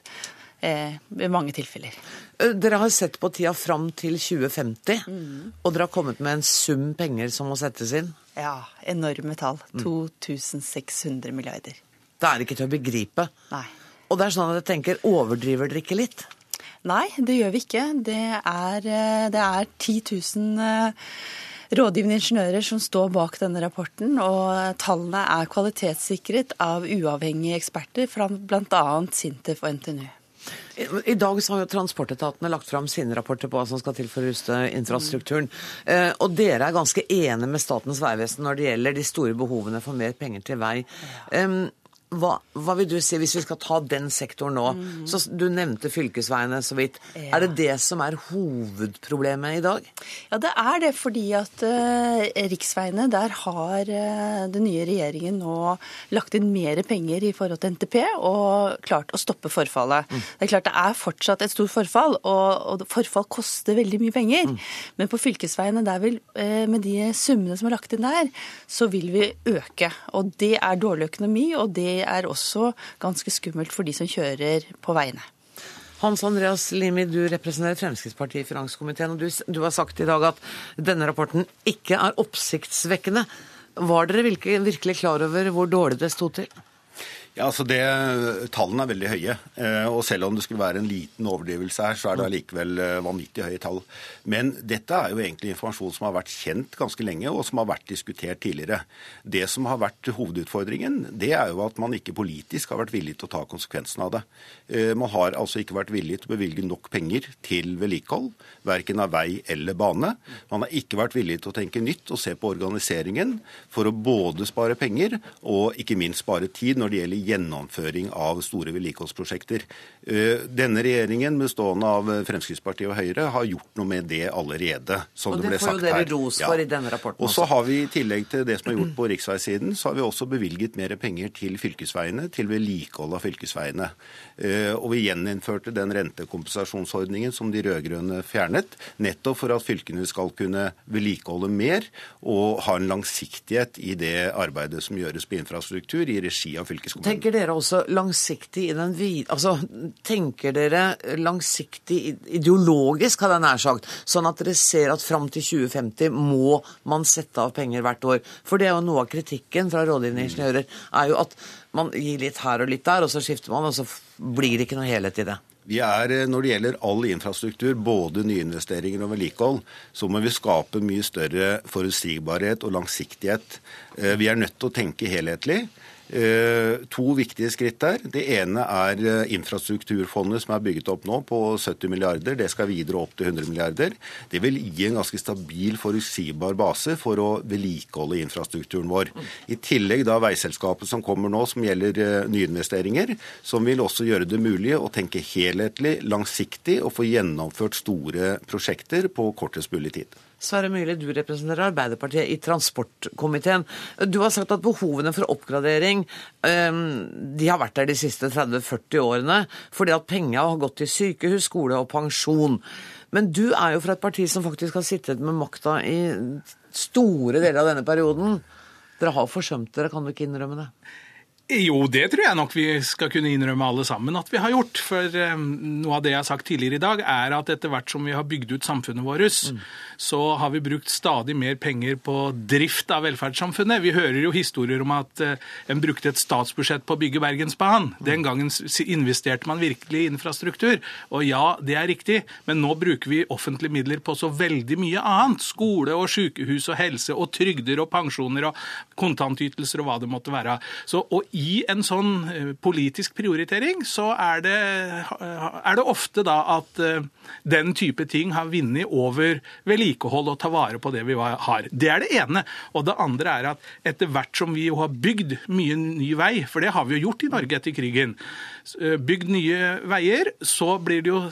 eh, ved mange tilfeller. Eh, dere har sett på tida fram til 2050, mm. og dere har kommet med en sum penger som må settes inn? Ja, enorme tall. 2600 mm. milliarder. Det er ikke til å begripe. Nei. Og det er sånn at jeg tenker, overdriver dere ikke litt? Nei, det gjør vi ikke. Det er, eh, det er 10 000 rådgivende ingeniører som står bak denne rapporten. Og tallene er kvalitetssikret av uavhengige eksperter fra bl.a. Sintef og NTNU. I dag så har jo transportetatene lagt fram sine rapporter på hva som skal til for å ruste infrastrukturen. Mm. Og dere er ganske enige med Statens vegvesen når det gjelder de store behovene for mer penger til vei. Ja. Um, hva, hva, vil du si, hvis vi skal ta den sektoren nå? Mm. Så Du nevnte fylkesveiene så vidt. Ja. Er det det som er hovedproblemet i dag? Ja, det er det. Fordi at uh, riksveiene, der har uh, den nye regjeringen nå lagt inn mer penger i forhold til NTP og klart å stoppe forfallet. Mm. Det er klart det er fortsatt et stort forfall, og, og forfall koster veldig mye penger. Mm. Men på fylkesveiene, der vil, uh, med de summene som er lagt inn der, så vil vi øke. Og det er dårlig økonomi, og det er også ganske skummelt for de som kjører på veiene. Hans Andreas Limi, du representerer Fremskrittspartiet i finanskomiteen. og du, du, har sagt i dag at denne rapporten ikke er oppsiktsvekkende. Var dere virkelig, klar over hvor dårlig det sto til? Ja, altså det, Tallene er veldig høye. Eh, og Selv om det skulle være en liten overdrivelse her, så er det allikevel eh, vanvittig høye tall. Men dette er jo egentlig informasjon som har vært kjent ganske lenge, og som har vært diskutert tidligere. Det som har vært hovedutfordringen, det er jo at man ikke politisk har vært villig til å ta konsekvensen av det. Eh, man har altså ikke vært villig til å bevilge nok penger til vedlikehold, verken av vei eller bane. Man har ikke vært villig til å tenke nytt og se på organiseringen for å både spare penger og ikke minst spare tid når det gjelder gjennomføring av store vedlikeholdsprosjekter. Eh, denne regjeringen, bestående av Fremskrittspartiet og Høyre, har gjort noe med det allerede. som det, ble sagt her. Og det får jo dere ros for ja. i denne rapporten. Og så har vi I tillegg til det som er gjort på riksveisiden, så har vi også bevilget mer penger til fylkesveiene, til vedlikehold av fylkesveiene. Eh, og vi gjeninnførte den rentekompensasjonsordningen som de rød-grønne fjernet, nettopp for at fylkene skal kunne vedlikeholde mer og ha en langsiktighet i det arbeidet som gjøres på infrastruktur i regi av fylkeskommunen. Tenker dere også langsiktig i den vide Altså, tenker dere langsiktig ideologisk, hadde jeg nær sagt, sånn at dere ser at fram til 2050 må man sette av penger hvert år? For det er jo noe av kritikken fra rådgivende ingeniører, er jo at man gir litt her og litt der, og så skifter man, og så blir det ikke noe helhet i det. Vi er, Når det gjelder all infrastruktur, både nyinvesteringer og vedlikehold, så må vi skape mye større forutsigbarhet og langsiktighet. Eh, vi er nødt til å tenke helhetlig. Eh, to viktige skritt der. Det ene er eh, infrastrukturfondet som er bygget opp nå på 70 milliarder. Det skal videre opp til 100 milliarder. Det vil gi en ganske stabil, forutsigbar base for å vedlikeholde infrastrukturen vår. I tillegg da veiselskapet som kommer nå, som gjelder eh, nyinvesteringer, som vil også gjøre det mulig å tenke helhetlig, langsiktig og få gjennomført store prosjekter på kortest mulig tid. Sverre Myrli, du representerer Arbeiderpartiet i transportkomiteen. Du har sagt at behovene for oppgradering ehm, de har vært der de siste 30-40 årene, fordi at penga har gått til sykehus, skole og pensjon. Men du er jo fra et parti som faktisk har sittet med makta i store deler av denne perioden. Dere har forsømt dere, kan du ikke innrømme det? Jo, det tror jeg nok vi skal kunne innrømme alle sammen at vi har gjort. For um, noe av det jeg har sagt tidligere i dag, er at etter hvert som vi har bygd ut samfunnet vårt, mm. så har vi brukt stadig mer penger på drift av velferdssamfunnet. Vi hører jo historier om at uh, en brukte et statsbudsjett på å bygge Bergensbanen. Mm. Den gangen investerte man virkelig i infrastruktur. Og ja, det er riktig, men nå bruker vi offentlige midler på så veldig mye annet. Skole og sykehus og helse og trygder og pensjoner og kontantytelser og hva det måtte være. Så, og i en sånn eh, politisk prioritering så er det, eh, er det ofte da at eh, den type ting har vunnet over vedlikehold og ta vare på det vi har. Det er det ene. Og det andre er at etter hvert som vi jo har bygd mye ny vei, for det har vi jo gjort i Norge etter krigen, bygd nye veier, så blir det jo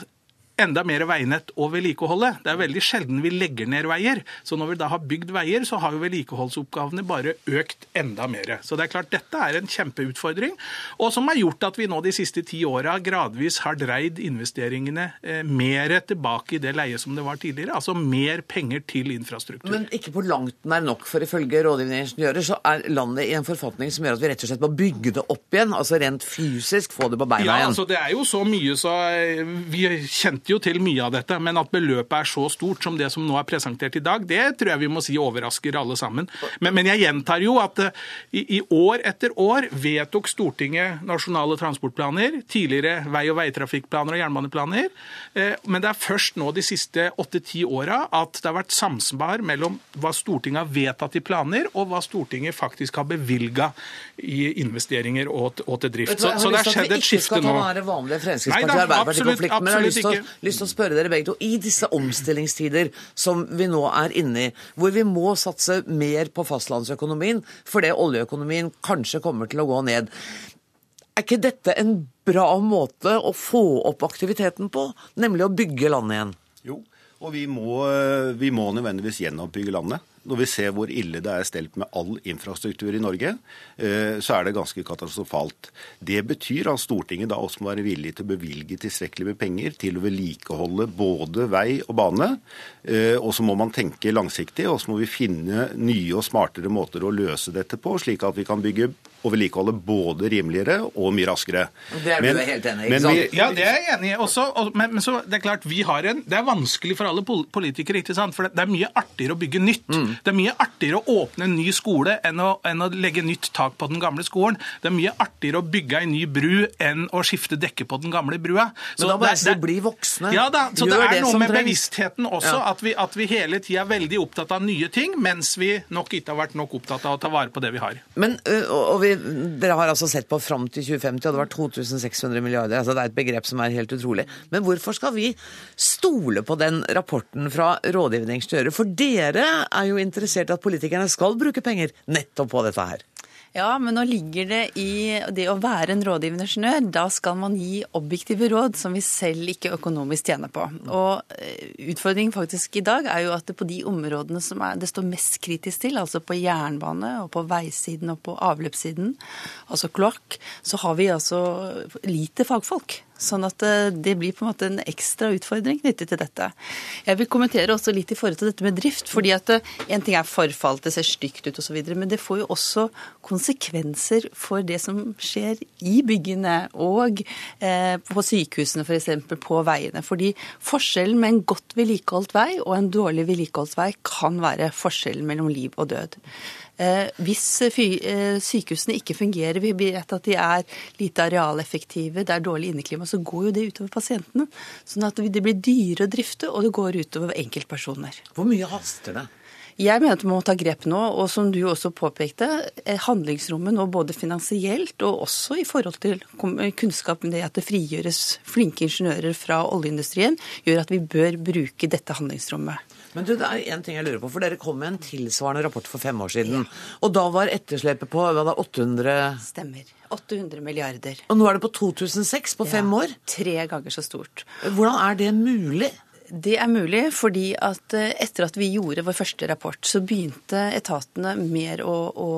enda mer veinett å vedlikeholde. Det er veldig sjelden vi legger ned veier. Så når vi da har bygd veier, så har jo vedlikeholdsoppgavene bare økt enda mer. Så det er klart dette er en kjempeutfordring, og som har gjort at vi nå de siste ti åra gradvis har dreid investeringene eh, mer tilbake i det leiet som det var tidligere. Altså mer penger til infrastruktur. Men ikke på langt nær nok, for ifølge rådgivende ingeniører så er landet i en forfatning som gjør at vi rett og slett må bygge det opp igjen. Altså rent fysisk få det på beina igjen. Ja, altså det er jo så mye så eh, vi kjente kjente jo til mye av dette, men at beløpet er så stort som det som nå er presentert i dag, det tror jeg vi må si overrasker alle sammen. Men, men jeg gjentar jo at uh, i, i, år etter år vedtok Stortinget nasjonale transportplaner, tidligere vei- og veitrafikkplaner og jernbaneplaner, eh, men det er først nå de siste åtte-ti åra at det har vært samsvar mellom hva Stortinget har vedtatt i planer, og hva Stortinget faktisk har bevilga i investeringer og, og til drift. Så, så det har skjedd et skifte nå. Nei, da, absolutt, absolutt ikke lyst til å spørre dere begge to. I disse omstillingstider som vi nå er inne i, hvor vi må satse mer på fastlandsøkonomien fordi oljeøkonomien kanskje kommer til å gå ned. Er ikke dette en bra måte å få opp aktiviteten på, nemlig å bygge landet igjen? Jo, og vi må, vi må nødvendigvis gjenoppbygge landet når vi ser hvor ille det er stelt med all infrastruktur i Norge, eh, så er det ganske katastrofalt. Det betyr at Stortinget da også må være villig til å bevilge tilstrekkelig med penger til å vedlikeholde både vei og bane. Eh, og så må man tenke langsiktig, og så må vi finne nye og smartere måter å løse dette på, slik at vi kan bygge å vedlikeholdet både rimeligere og mye raskere. Det er du helt enig i, ikke sant? Ja, det er jeg enig i også. og- Men, men så, det er klart, vi har en, det er vanskelig for alle politikere, ikke sant? for det, det er mye artigere å bygge nytt. Mm. Det er mye artigere å åpne en ny skole enn å, enn å legge nytt tak på den gamle skolen. Det er mye artigere å bygge ei ny bru enn å skifte dekke på den gamle brua. Men da må jeg si, bli voksne. Ja da, så det er det noe med trengs. bevisstheten også, Ja. at, vi, at vi hele tida er veldig opptatt av nye ting, mens vi nok ikke har vært nok opptatt av å ta vare på det vi har. Men, og og vi, Dere har altså sett på fram til 2050, og det var 2600 milliarder. altså Det er et begrep som er helt utrolig. Men hvorfor skal vi stole på den rapporten fra rådgivningsstyret? For dere er jo interessert i at politikerne skal bruke penger nettopp på dette her. Ja, men nå ligger det i det å være en rådgivende ingeniør. Da skal man gi objektive råd som vi selv ikke økonomisk tjener på. Og eh, utfordringen faktisk i dag er jo at det på de områdene som er, det står mest kritisk til, altså på jernbane og på veisiden og på avløpssiden, altså kloakk, så har vi altså lite fagfolk. Sånn at eh, det blir på en måte en ekstra utfordring knyttet til dette. Jeg vil kommentere også litt i forhold til dette med drift. fordi at eh, En ting er forfall, det ser stygt ut osv., men det får jo også konsekvenser for det som skjer i byggene og eh, på sykehusene f.eks. på veiene. Fordi forskjellen med en godt vedlikeholdt vei og en dårlig vedlikeholdt vei kan være forskjellen mellom liv og død. Eh, hvis fy, eh, sykehusene ikke fungerer, vi vet at de er lite arealeffektive, det er dårlig inneklima, så går jo det utover pasientene. Sånn at det blir dyrere å drifte, og det går utover enkeltpersoner. Hvor mye haster det? Jeg mener at vi må ta grep nå, og som du også påpekte, eh, handlingsrommet nå både finansielt og også i forhold til kunnskap om det at det frigjøres flinke ingeniører fra oljeindustrien, gjør at vi bør bruke dette handlingsrommet. Men du, det er en ting jeg lurer på, for dere kom med en tilsvarende rapport for fem år siden. Og da var etterslepet på hva da, 800 Stemmer. 800 milliarder. Og nå er det på 2006 på fem år? Tre ganger så stort. Hvordan er det mulig? Det er mulig fordi at eh, etter at vi gjorde vår første rapport, så begynte etatene mer å, å,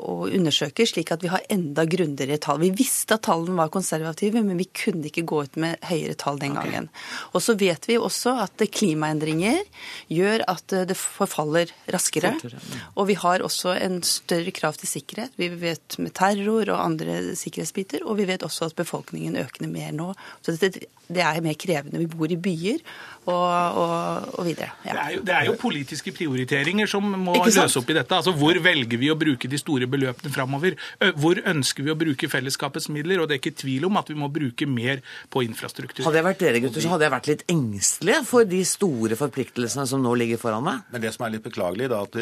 å undersøke, slik at vi har enda grundigere tall. Vi visste at tallene var konservative, men vi kunne ikke gå ut med høyere tall den gangen. Og så vet vi også at klimaendringer gjør at eh, det forfaller raskere. Og vi har også en større krav til sikkerhet. Vi vet med terror og andre sikkerhetsbiter, og vi vet også at befolkningen øker mer nå. Så det, det er mer krevende. Vi bor i byer og, og, og videre. Det er, jo, det er jo politiske prioriteringer som må løse opp i dette. Altså, Hvor velger vi å bruke de store beløpene framover? Hvor ønsker vi å bruke fellesskapets midler? Og det er ikke tvil om at vi må bruke mer på infrastruktur. Hadde jeg vært dere gutter, så hadde jeg vært litt engstelig for de store forpliktelsene som nå ligger foran meg. Men det som er litt beklagelig, da, at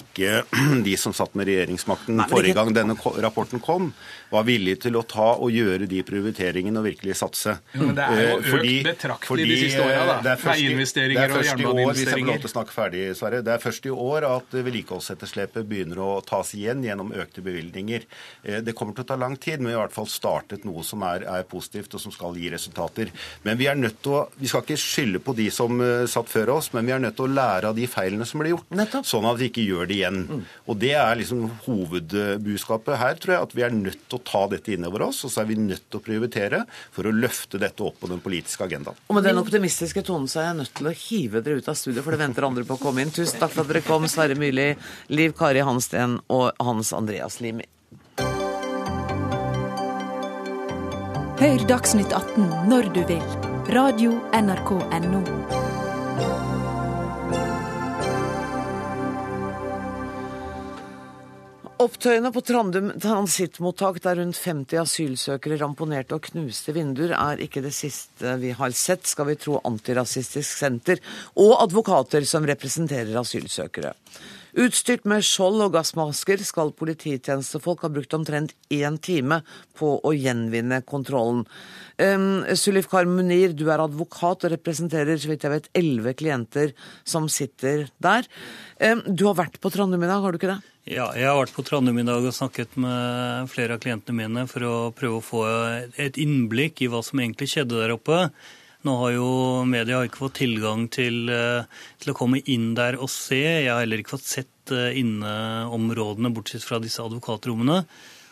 ikke de som satt med regjeringsmakten Nei, forrige ikke- gang denne rapporten kom, var villige til å ta og gjøre de prioriteringene og virkelig satse. Jo, men det er jo økt økt betraktelig de siste åra, da. Det er først Veiinvesteringer det er og år, Hvis jeg får lov til å snakke ferdig, Sverre. Det er først i år at eh, vedlikeholdsetterslepet begynner å tas igjen gjennom økte bevilgninger. Eh, Det kommer til å ta lang tid, men vi har i hvert fall startet noe som er, er positivt og som skal gi resultater. Men vi er nødt til å, vi skal ikke skylde på de som eh, satt før oss, men vi er nødt til å lære av de feilene som ble gjort, sånn at vi ikke gjør det igjen. Og Det er liksom hovedbudskapet her, tror jeg, at vi er nødt til å ta dette innover oss, og så er vi nødt til å prioritere for å løfte dette opp på den politiske agendaen. Og med den optimistiske tonen så er jeg nødt til å hive dere ut av studio, for det venter andre på å komme inn. Tusen takk for at dere kom, Sverre Myrli, Liv Kari Hansten og Hans Andreas Limi. Hør Dagsnytt 18 når du vil. Radio NRK NO. Opptøyene på Trandum transittmottak der rundt 50 asylsøkere ramponerte og knuste vinduer, er ikke det siste vi har sett, skal vi tro Antirasistisk Senter og advokater som representerer asylsøkere. Utstyrt med skjold og gassmasker skal polititjenestefolk ha brukt omtrent én time på å gjenvinne kontrollen. Um, Sulifkar Munir, du er advokat og representerer så vidt jeg vet, elleve klienter som sitter der. Um, du har vært på Trandum i dag, har du ikke det? Ja, jeg har vært på Trandum i dag og snakket med flere av klientene mine for å prøve å få et innblikk i hva som egentlig skjedde der oppe. Nå har jo media ikke fått tilgang til, eh, til å komme inn der og se. Jeg har heller ikke fått sett eh, inneområdene, bortsett fra disse advokatrommene.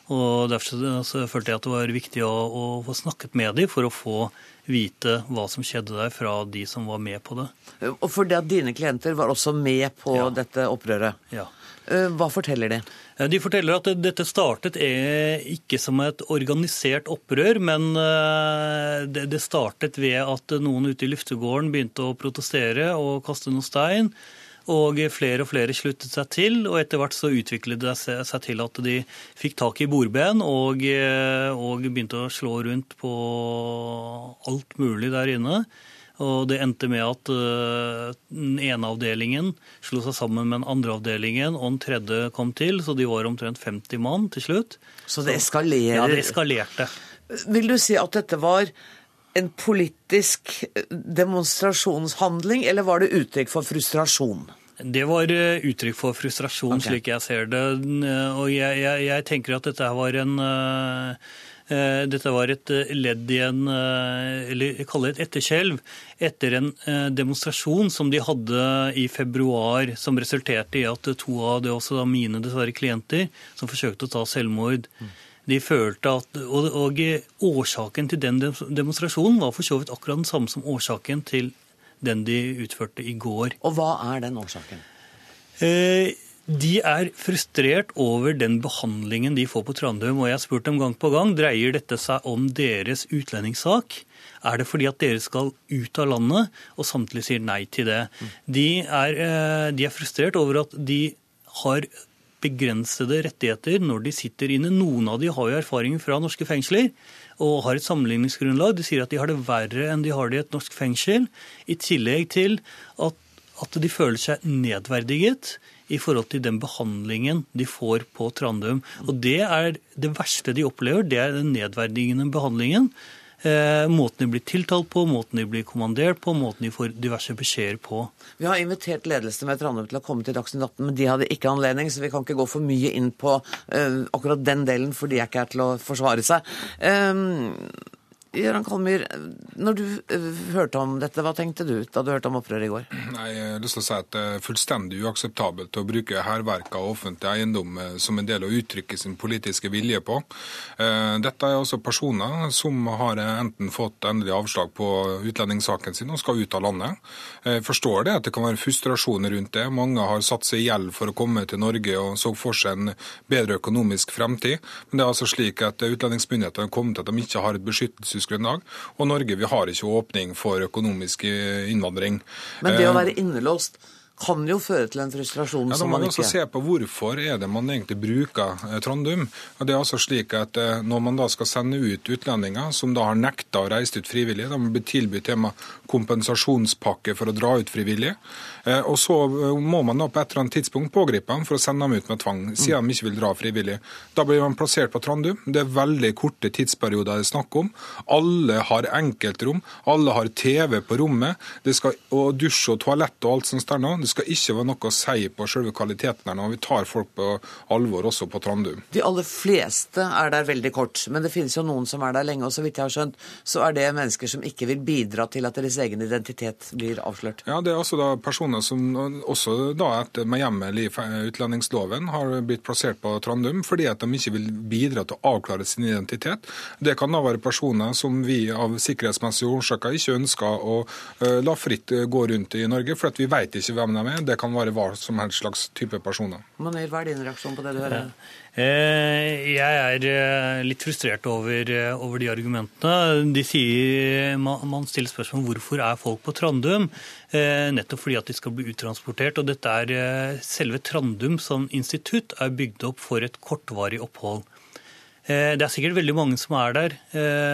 Og Derfor så følte jeg at det var viktig å, å få snakket med dem for å få vite hva som skjedde der, fra de som var med på det. Og fordi at dine klienter var også med på Ja. dette opprøret. Ja. Eh, Hva forteller de? Eh, De forteller at dette startet eh, ikke som et organisert opprør, men eh, det startet ved at noen ute i luftegården begynte å protestere og kaste noe stein. Og flere og flere sluttet seg til, og etter hvert så utviklet det seg til at de fikk tak i bordben og, og begynte å slå rundt på alt mulig der inne. Og det endte med at eh, den ene avdelingen slo seg sammen med den andre avdelingen, og den tredje kom til, så de var omtrent 50 mann til slutt. Så det eskalerer? Ja, det eskalerte. Vil du si at dette var en politisk demonstrasjonshandling, eller var det uttrykk for frustrasjon? Det var eh, uttrykk for frustrasjon, okay. slik jeg ser det. Og jeg, jeg, jeg tenker at dette var en eh, eh, dette var et eh, ledd i en eh, eller jeg kaller det et etterskjelv etter en eh, demonstrasjon som de hadde i februar, som resulterte i at to av det også mine dessverre klienter som forsøkte å ta selvmord. De følte at, og, og Årsaken til den demonstrasjonen var for så vidt akkurat den samme som årsaken til den de utførte i går. Og hva er den årsaken? Eh, De er frustrert over den behandlingen de får på Trandum. Og jeg har spurt dem gang på gang dreier dette seg om deres utlendingssak. Er det fordi at dere skal ut av landet, og samtidig sier nei til det? De er, eh, de er frustrert over at de har begrensede rettigheter når de sitter inne. Noen av de har jo erfaring fra norske fengsler og har et sammenligningsgrunnlag. De sier at de har det verre enn de har det i et norsk fengsel. I tillegg til at, at de føler seg nedverdiget i forhold til den behandlingen de får på Trandum. Og det er det verste de opplever, det er den nedverdigende behandlingen. Eh, måten de blir tiltalt på, måten de blir kommandert på, måten de får diverse beskjeder på. Vi har invitert ledelsen ved Trandum til å komme til Dagsnytt 18, men de hadde ikke anledning, så vi kan ikke gå for mye inn på eh, akkurat den delen, for de er ikke her til å forsvare seg. Um, Gøran Kalmyr, når du eh, hørte om dette, hva tenkte du da du hørte om opprøret i går? Nei, Jeg har lyst til å si at Det er fullstendig uakseptabelt å bruke hærverk av offentlig eiendom eh, som en del av å uttrykke sin politiske vilje på. Eh, Dette er altså personer som har enten fått endelig avslag på utlendingssaken sin og skal ut av landet. Jeg forstår det at det kan være frustrasjon rundt det. Mange har satt seg i gjeld for å komme til Norge og så for seg en bedre økonomisk fremtid. Men det er altså slik at utlendingsmyndighetene har kommet til at de ikke har et beskyttelsesgrunnlag, og Norge vi har ikke åpning for økonomisk eh, innvandring. Men det å Eh, være innelåst kan jo føre til en frustrasjon ja, som må man Da må man se på hvorfor er det man egentlig bruker Trondheim, Trandum. Og det er altså slik at eh, Når man da skal sende ut utlendinger som da har nekta å reise ut frivillig, da må bli tilbudt tema kompensasjonspakke for å dra ut frivillig. Eh, Og så eh, må man da på et eller annet tidspunkt pågripe dem for å sende dem ut med tvang, siden de ikke vil dra frivillig. Da blir man plassert på Trandum. Det er veldig korte tidsperioder det er snakk om. Alle har enkeltrom, alle har TV på rommet, det skal, og dusj og toalett og alt sånt der nå. Det skal ikke være noe å si på selve kvaliteten her nå. Vi tar folk på alvor også på Trandum. De aller fleste er der veldig kort, men det finnes jo noen som er der lenge. Og så vidt jeg har skjønt, så er det mennesker som ikke vil bidra til at deres egen identitet blir avslørt. Ja, Det er altså da personer som også da etter med hjemmel i utlendingsloven har blitt plassert på Trandum fordi at de ikke vil bidra til å avklare sin identitet. Det kan da være personer som vi av sikkerhetsmessige årsaker ikke ønsker å eh, la fritt gå rundt i Norge, for at vi vet ikke hvem de er. Det kan være hva som helst slags type personer. Manir, hva er din reaksjon på det du hører? Eh, Jeg er eh, litt frustrert over, eh, over de argumentene. De sier, man stiller spørsmål hvorfor er folk på Trandum. Nettopp fordi at de skal bli uttransportert. og dette er Selve Trandum som institutt er bygd opp for et kortvarig opphold. Det er sikkert veldig mange som er der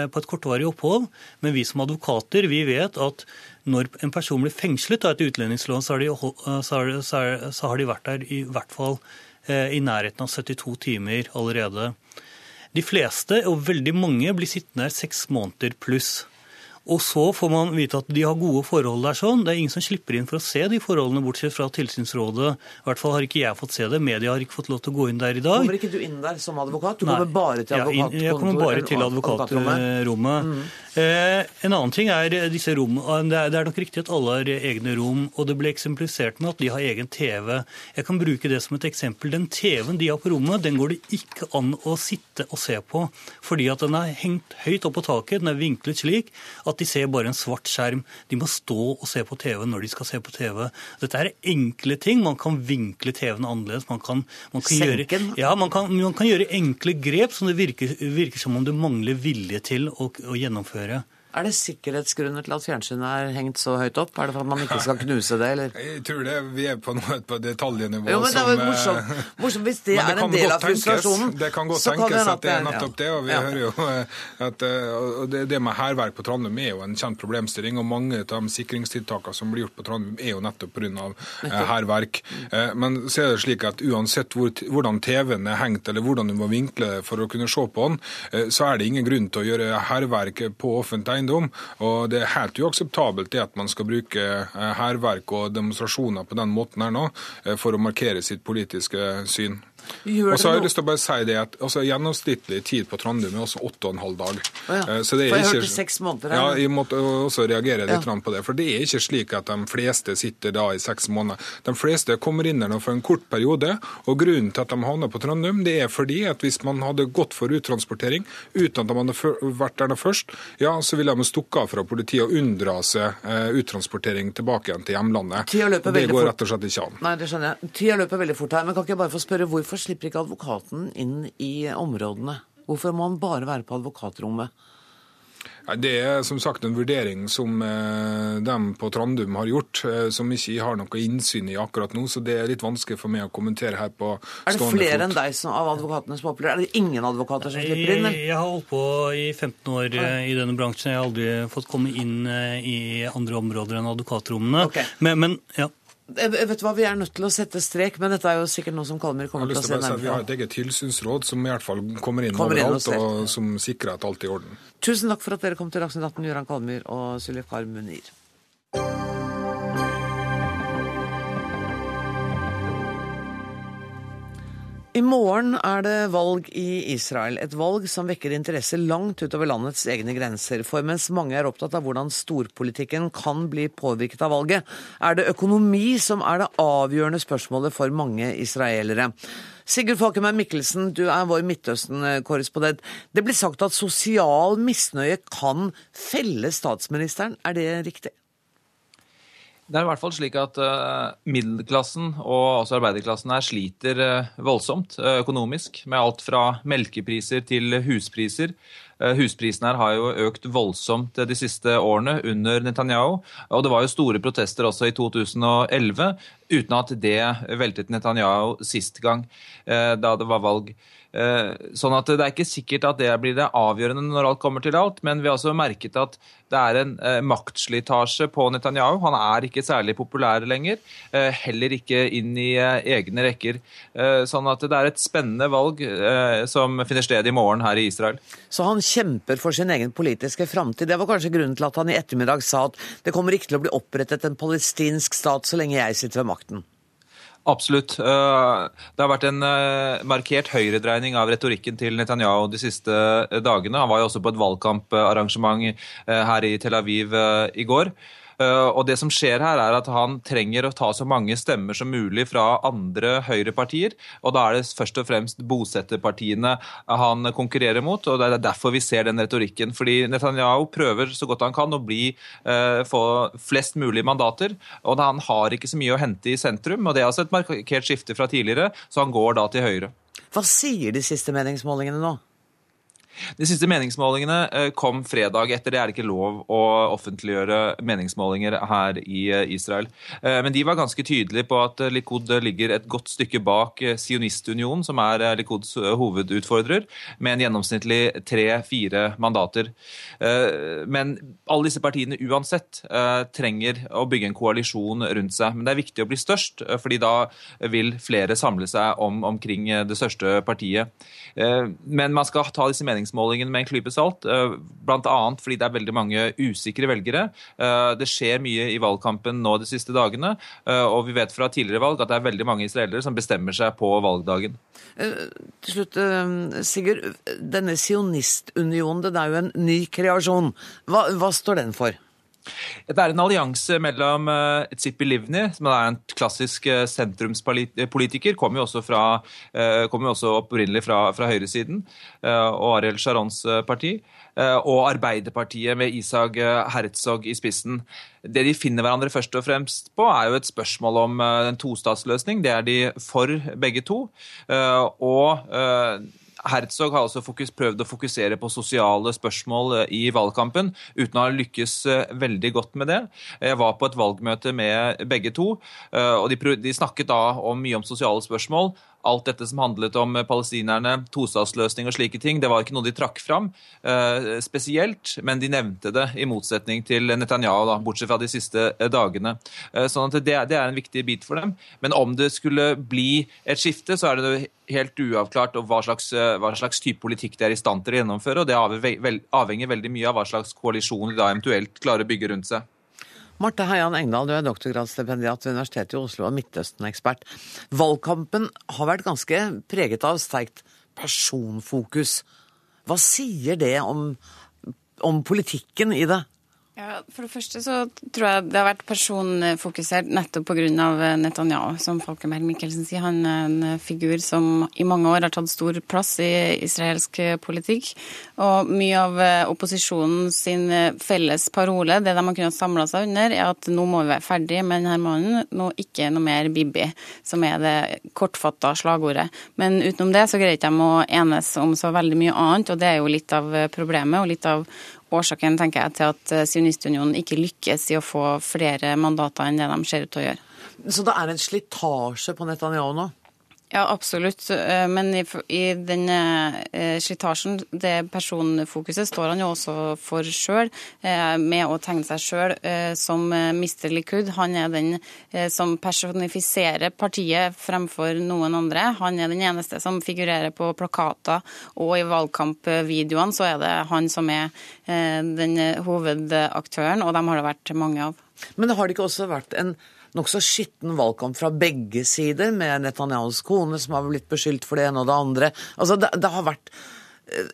på et kortvarig opphold, men vi som advokater vi vet at når en person blir fengslet av et utlendingslån, så har de, vært der i hvert fall i nærheten av 72 timer allerede. De fleste, og veldig mange, blir sittende her seks måneder pluss. Og så får man vite at de har gode forhold der sånn. Det er ingen som slipper inn for å se de forholdene, bortsett fra Tilsynsrådet. I hvert fall har ikke jeg fått se det. Media har ikke fått lov til å gå inn der i dag. Kommer ikke du inn der som advokat? Du Nei. kommer bare til advokatkontoret? Ja, jeg kommer bare til advokatrommet. Mm. Eh, en annen ting er disse rom, det er, det er nok riktig at alle har egne rom, og det ble eksemplisert med at de har egen TV. Jeg kan bruke det som et eksempel. Den TV-en de har på rommet, den går det ikke an å sitte og se på, fordi at den er hengt høyt opp på taket, den er vinklet slik at de ser bare en svart skjerm. De må stå og se på TV når de skal se på TV. Dette er enkle ting. Man kan vinkle TV-en annerledes. Man kan, man kan gjøre, ja, man kan, man kan gjøre enkle grep som det virker, virker som om det mangler vilje til å, å gjennomføre. Er det sikkerhetsgrunner til at fjernsynet er hengt så høyt opp? Er det for at man ikke skal knuse det, eller? Jeg tror det, vi er på noe på detaljnivå jo, men det er morsomt. Eh, morsomt. Hvis det, det er en del av frustrasjonen, Det kan godt tenkes kan at det er nettopp det. Og vi ja. hører jo eh, at eh, det, det med hærverk på Trandum er jo en kjent problemstilling. Og mange av de sikringstiltakene som blir gjort på Trandum, er jo nettopp pga. hærverk. Men så er det slik at uansett hvor, hvordan TV-en er hengt, eller hvordan du må vinkle for å kunne se på den, så er det ingen grunn til å gjøre hærverk på offentlig eiendom. Og det er helt uakseptabelt det at man skal bruke eh, hærverk og demonstrasjoner på den måten her nå eh, for å markere sitt politiske syn. Og så har jeg lyst til å bare si det at altså, Gjennomsnittlig tid på Trandum er også åtte og en halv dag. Oh, ja. Så det er For jeg ikke, hørte seks måneder. Ja, jeg måtte også reagere litt ja. på det. For det er ikke slik at de fleste sitter da i seks måneder. De fleste kommer inn der nå for en kort periode. Og grunnen til at de havner på Trandum, det er fordi at hvis man hadde gått for uttransportering uten at de hadde vært der først, ja, så ville de stukket av fra politiet og unndra seg uh, uttransportering tilbake igjen til hjemlandet. Det går rett og slett ikke an. Nei, det skjønner jeg. Tida løper veldig fort her. Men kan ikke jeg bare få spørre hvorfor Hvorfor slipper ikke advokaten inn i områdene? Hvorfor må han bare være på advokatrommet? Det er som sagt en vurdering som eh, de på Trandum har gjort, eh, som ikke har noe innsyn i akkurat nå. Så det er litt vanskelig for meg å kommentere her på stående fot. Er det flere enn deg som, av advokatene som opplever Er det ingen advokater som slipper inn? Jeg, jeg har holdt på i 15 år. Eh, i denne bransjen. Jeg har aldri fått komme inn i andre områder enn advokatrommene. Okay. Men, men ja. Jeg vet hva, Vi er nødt til å sette strek, men dette er jo sikkert noe som Kalmyr kommer til å se nærmere på. Vi har et eget tilsynsråd som i hvert fall kommer inn kommer overalt, inn og, og, som sikrer at alt er i orden. Tusen takk for at dere kom til Dagsnytt 18, Göran Kalmyr og Suleikar Munir. I morgen er det valg i Israel. Et valg som vekker interesse langt utover landets egne grenser. For mens mange er opptatt av hvordan storpolitikken kan bli påvirket av valget, er det økonomi som er det avgjørende spørsmålet for mange israelere. Sigurd Falkenberg Mikkelsen, du er vår Midtøsten-korrespondent. Det blir sagt at sosial misnøye kan felle statsministeren. Er det riktig? Det er i hvert fall slik at uh, middelklassen og også arbeiderklassen her sliter uh, voldsomt uh, økonomisk, med alt fra melkepriser til huspriser. Husprisene her har jo økt voldsomt de siste årene under Netanyahu. Og det var jo store protester også i 2011, uten at det veltet Netanyahu sist gang da det var valg. Eh, sånn at Det er ikke sikkert at det blir det avgjørende når alt kommer til alt, men vi har også merket at det er en eh, maktslitasje på Netanyahu. Han er ikke særlig populær lenger, eh, heller ikke inn i egne rekker. Sånn at det er et spennende valg som finner sted i morgen her i Israel. Så han kjemper for sin egen politiske framtid. Det var kanskje grunnen til at han i ettermiddag sa at det kommer ikke til å bli opprettet en palestinsk stat så lenge jeg sitter ved makten? Absolutt. Eh, det har vært en eh, markert høyredreining av retorikken til Netanyahu de siste eh, dagene. Han var jo også på et valgkamparrangement her i Tel Aviv i går. Eh, og det som skjer her, er at han trenger å ta så mange stemmer som mulig fra andre høyrepartier. Og da er det først og fremst bosetterpartiene han konkurrerer mot. Og det er derfor vi ser den retorikken. Fordi Netanyahu prøver så godt han kan å bli, eh, få flest mulig mandater. Og han har ikke så mye å hente i sentrum. Og det er altså et markert skifte fra tidligere, så han går da til høyre. Hva sier de siste meningsmålingene nå? De siste meningsmålingene eh, kom fredag. Etter det er ikke lov å offentliggjøre meningsmålinger her i eh, Israel. Eh, men de var ganske tydelige på at Likud ligger et godt stykke bak Sionistunionen, som er Likuds hovedutfordrer, med en gjennomsnittlig tre-fire mandater. Men alle disse partiene uansett trenger å bygge en koalisjon rundt seg. Men det er viktig å bli størst, fordi da vil flere samle seg om, omkring det største partiet. Men man skal ta disse meningsmålingene meningsmålingene med en klype salt, bl.a. fordi det er veldig mange usikre velgere. Det skjer mye i valgkampen nå de siste dagene, og vi vet fra tidligere valg at det er veldig mange israelere som bestemmer seg på valgdagen. Til slutt, Sigurd. Denne sionistunionen, den er jo en ny kreasjon. Hva, hva står den for? Det er en allianse mellom uh, Tzipi Livni, som er en klassisk uh, sentrumspolitiker, kommer jo også, uh, kommer jo også opprinnelig fra, fra høyresiden, og Ariel Sharons parti, og Arbeiderpartiet med Isag Herzog i spissen. Det de finner hverandre først og fremst på, er jo et spørsmål om en tostatsløsning. Det er de for, begge to. og Herzog har også fokus, prøvd å fokusere på sosiale spørsmål eh, i valgkampen, uten å ha lykkes eh, veldig godt med det. Jeg var på et valgmøte med begge to, eh, og de, de snakket da om mye om sosiale spørsmål alt dette som handlet om palestinerne, tostatsløsning og slike ting, det var ikke noe de trakk fram eh, spesielt, men de nevnte det i motsetning til Netanyahu, da, bortsett fra de siste eh, dagene. Eh, sånn at det, det, er en viktig bit for dem. Men om det skulle bli et skifte, så er det helt uavklart hva slags, eh, hva slags type politikk de er i stand til å gjennomføre. og Det avhenger veldig mye av hva slags koalisjon de da eventuelt klarer å bygge rundt seg. Marte Heian Engdahl, du er doktorgradsstipendiat ved Universitetet i Oslo og Midtøsten-ekspert. Valgkampen har vært ganske preget av sterkt personfokus. Hva sier det om, om politikken i det? Ja, For det første så tror jeg det har vært personfokusert nettopp pga. Eh, Netanyahu, som Falkenberg Mikkelsen sier. Han er en figur som i mange år har tatt stor plass i israelsk politikk. Og mye av eh, opposisjonen sin eh, felles parole, det de har kunnet samle seg under, er at nå må vi være ferdig med denne mannen, nå ikke noe mer Bibi, som er det kortfatta slagordet. Men utenom det så greier ikke de å enes om så veldig mye annet, og det er jo litt av problemet og litt av årsaken tenker jeg, til at eh, Sionistunionen ikke lykkes i å få flere mandater enn det de ser ut til å gjøre. Så det er en slitasje på Netanyahu nå? Ja, absolutt. Eh, men i, i den eh, slitasjen, det personfokuset, står han jo også for sjøl, eh, med å tegne seg sjøl som Mr. Likud. Han er den som personifiserer partiet fremfor noen andre. Han er den eneste som figurerer på plakater, og i valgkampvideoene så er det han som er den hovedaktøren, og dem har det vært mange av. Men har det ikke også vært en nokså skitten valgkamp fra begge sider, med Netanyahus kone som har blitt beskyldt for det ene og det andre. Altså, det, det har vært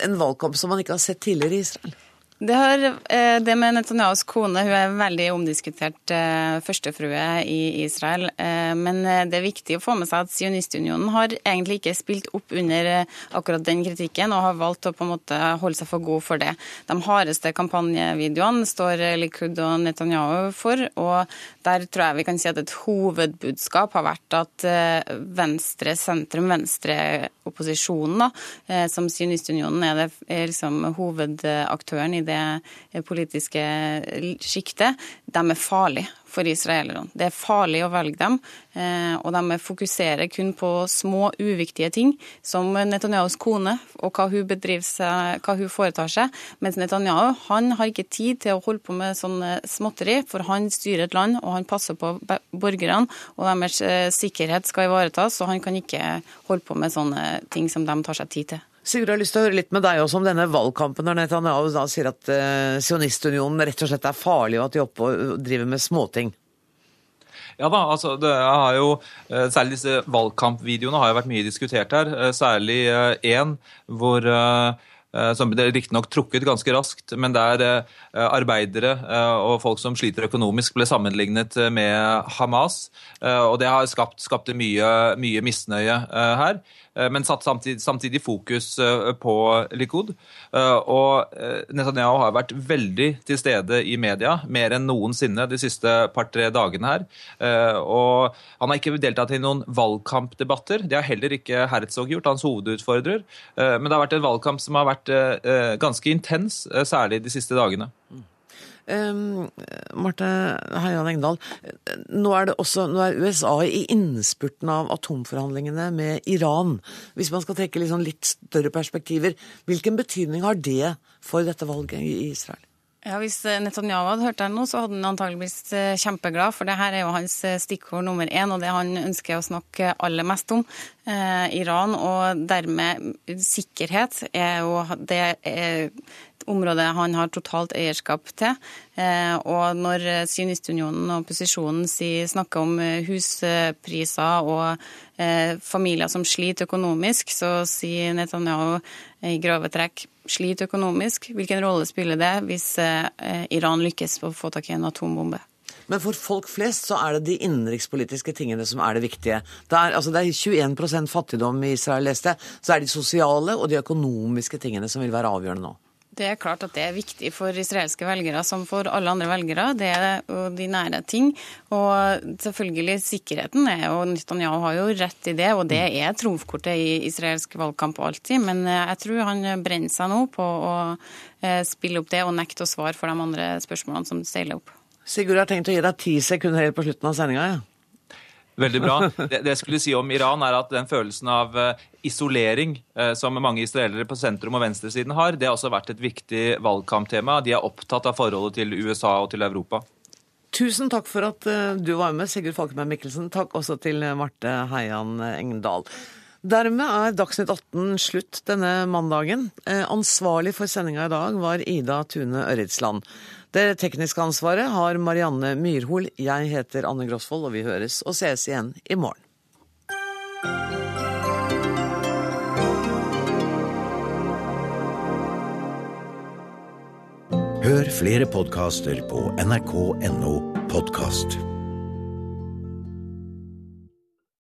en valgkamp som man ikke har sett tidligere i Israel. Det, har, eh, det med Netanyahus kone, hun er veldig omdiskutert eh, førstefrue i Israel. Eh, men det er viktig å få med seg at Sionistunionen har egentlig ikke spilt opp under akkurat den kritikken, og har valgt å på en måte holde seg for god for det. De hardeste kampanjevideoene står Likud og Netanyahu for, og der tror jeg vi kan si at et hovedbudskap har vært at venstre, sentrum, venstre-opposisjonen, som Sionistunionen er, det, er liksom hovedaktøren i det det politiske sjiktet, de er farlige for israelerne. Det er farlig å velge dem, eh, og de fokuserer kun på små, uviktige ting, som Netanyahus kone og hva hun seg, hva hun foretar seg. Mens Netanyahu han har ikke tid til å holde på med sånne småtteri, for han styrer et land, og han passer på borgerne, og deres eh, sikkerhet skal ivaretas, og han kan ikke holde på med sånne ting som de tar seg tid til. Sigurd, jeg har lyst til å høre litt med deg også om denne valgkampen når Netanyahu da sier at uh, sionistunionen rett og slett er farlig, og at de oppe driver med småting. Ja da, altså det har jo, eh, Særlig disse valgkampvideoene har jo vært mye diskutert her. Eh, særlig én hvor som ble riktignok trukket ganske raskt, men der arbeidere og folk som sliter økonomisk, ble sammenlignet med Hamas. Og det har skapt, skapt mye, mye misnøye her. Eh, men satt samtidig, samtidig fokus eh, på Likud. Eh, og Netanyahu har vært veldig til stede i media, mer enn noensinne de siste par-tre dagene her. Og han har ikke deltatt i noen valgkampdebatter. Det har heller ikke Herzog gjort, hans hovedutfordrer. Men det har vært en valgkamp som har vært ganske intens, særlig de siste dagene. Mm. Um, Marte Heian Engdahl, nå er, også, nå er, USA i innspurten av atomforhandlingene med Iran. Hvis man skal trekke sånn litt større perspektiver, hvilken betydning har det for dette valget i Israel? Ja, Hvis eh, Netanyahu hadde hørt det nå, så hadde han antageligvis eh, kjempeglad, for det her er jo hans eh, stikkord nummer én, og det han ønsker å snakke aller mest om. Iran, og dermed sikkerhet er jo det er område han har totalt eierskap til. Eh, og når Sionistunionen og opposisjonen snakker om eh, huspriser og eh, familier som sliter økonomisk, så sier Netanyahu i grove trekk sliter økonomisk. Hvilken rolle spiller det hvis Iran lykkes på å få tak i en atombombe? Men for folk flest så er det de innenrikspolitiske tingene som er det viktige. Det er, altså det er 21% fattigdom i Israel, leste Så er det de sosiale og de økonomiske tingene som vil være avgjørende nå. Det er klart at det er viktig for israelske velgere som for alle andre velgere. Det er de nære ting. Og selvfølgelig sikkerheten er jo Netanyahu har jo rett i det, og det er trumfkortet i israelsk valgkamp alltid. Men eh, jeg tror han brenner seg nå på å eh, spille opp det og nekte å svare for de andre spørsmålene som steiler opp. Sigurd har tenkt å gi deg ti sekunder helt på slutten av sendinga. Ja. Veldig bra. Det, det, jeg skulle si om Iran, er at den følelsen av eh, isolering eh, som mange israelere på sentrum- og venstresiden har, det har også vært et viktig valgkamptema. De er opptatt av forholdet til USA og til Europa. Tusen takk for at eh, du var med, Sigurd Falkenberg Mikkelsen. Takk også til Marte Heian Engdahl. Dermed er Dagsnytt 18 slutt denne mandagen. Ansvarlig for sendinga i dag var Ida Tune Ørritsland. Det tekniske ansvaret har Marianne Myrhol. Jeg heter Anne Grosvold, og vi høres og sees igjen i morgen. Hør flere podkaster på nrk.no podkast.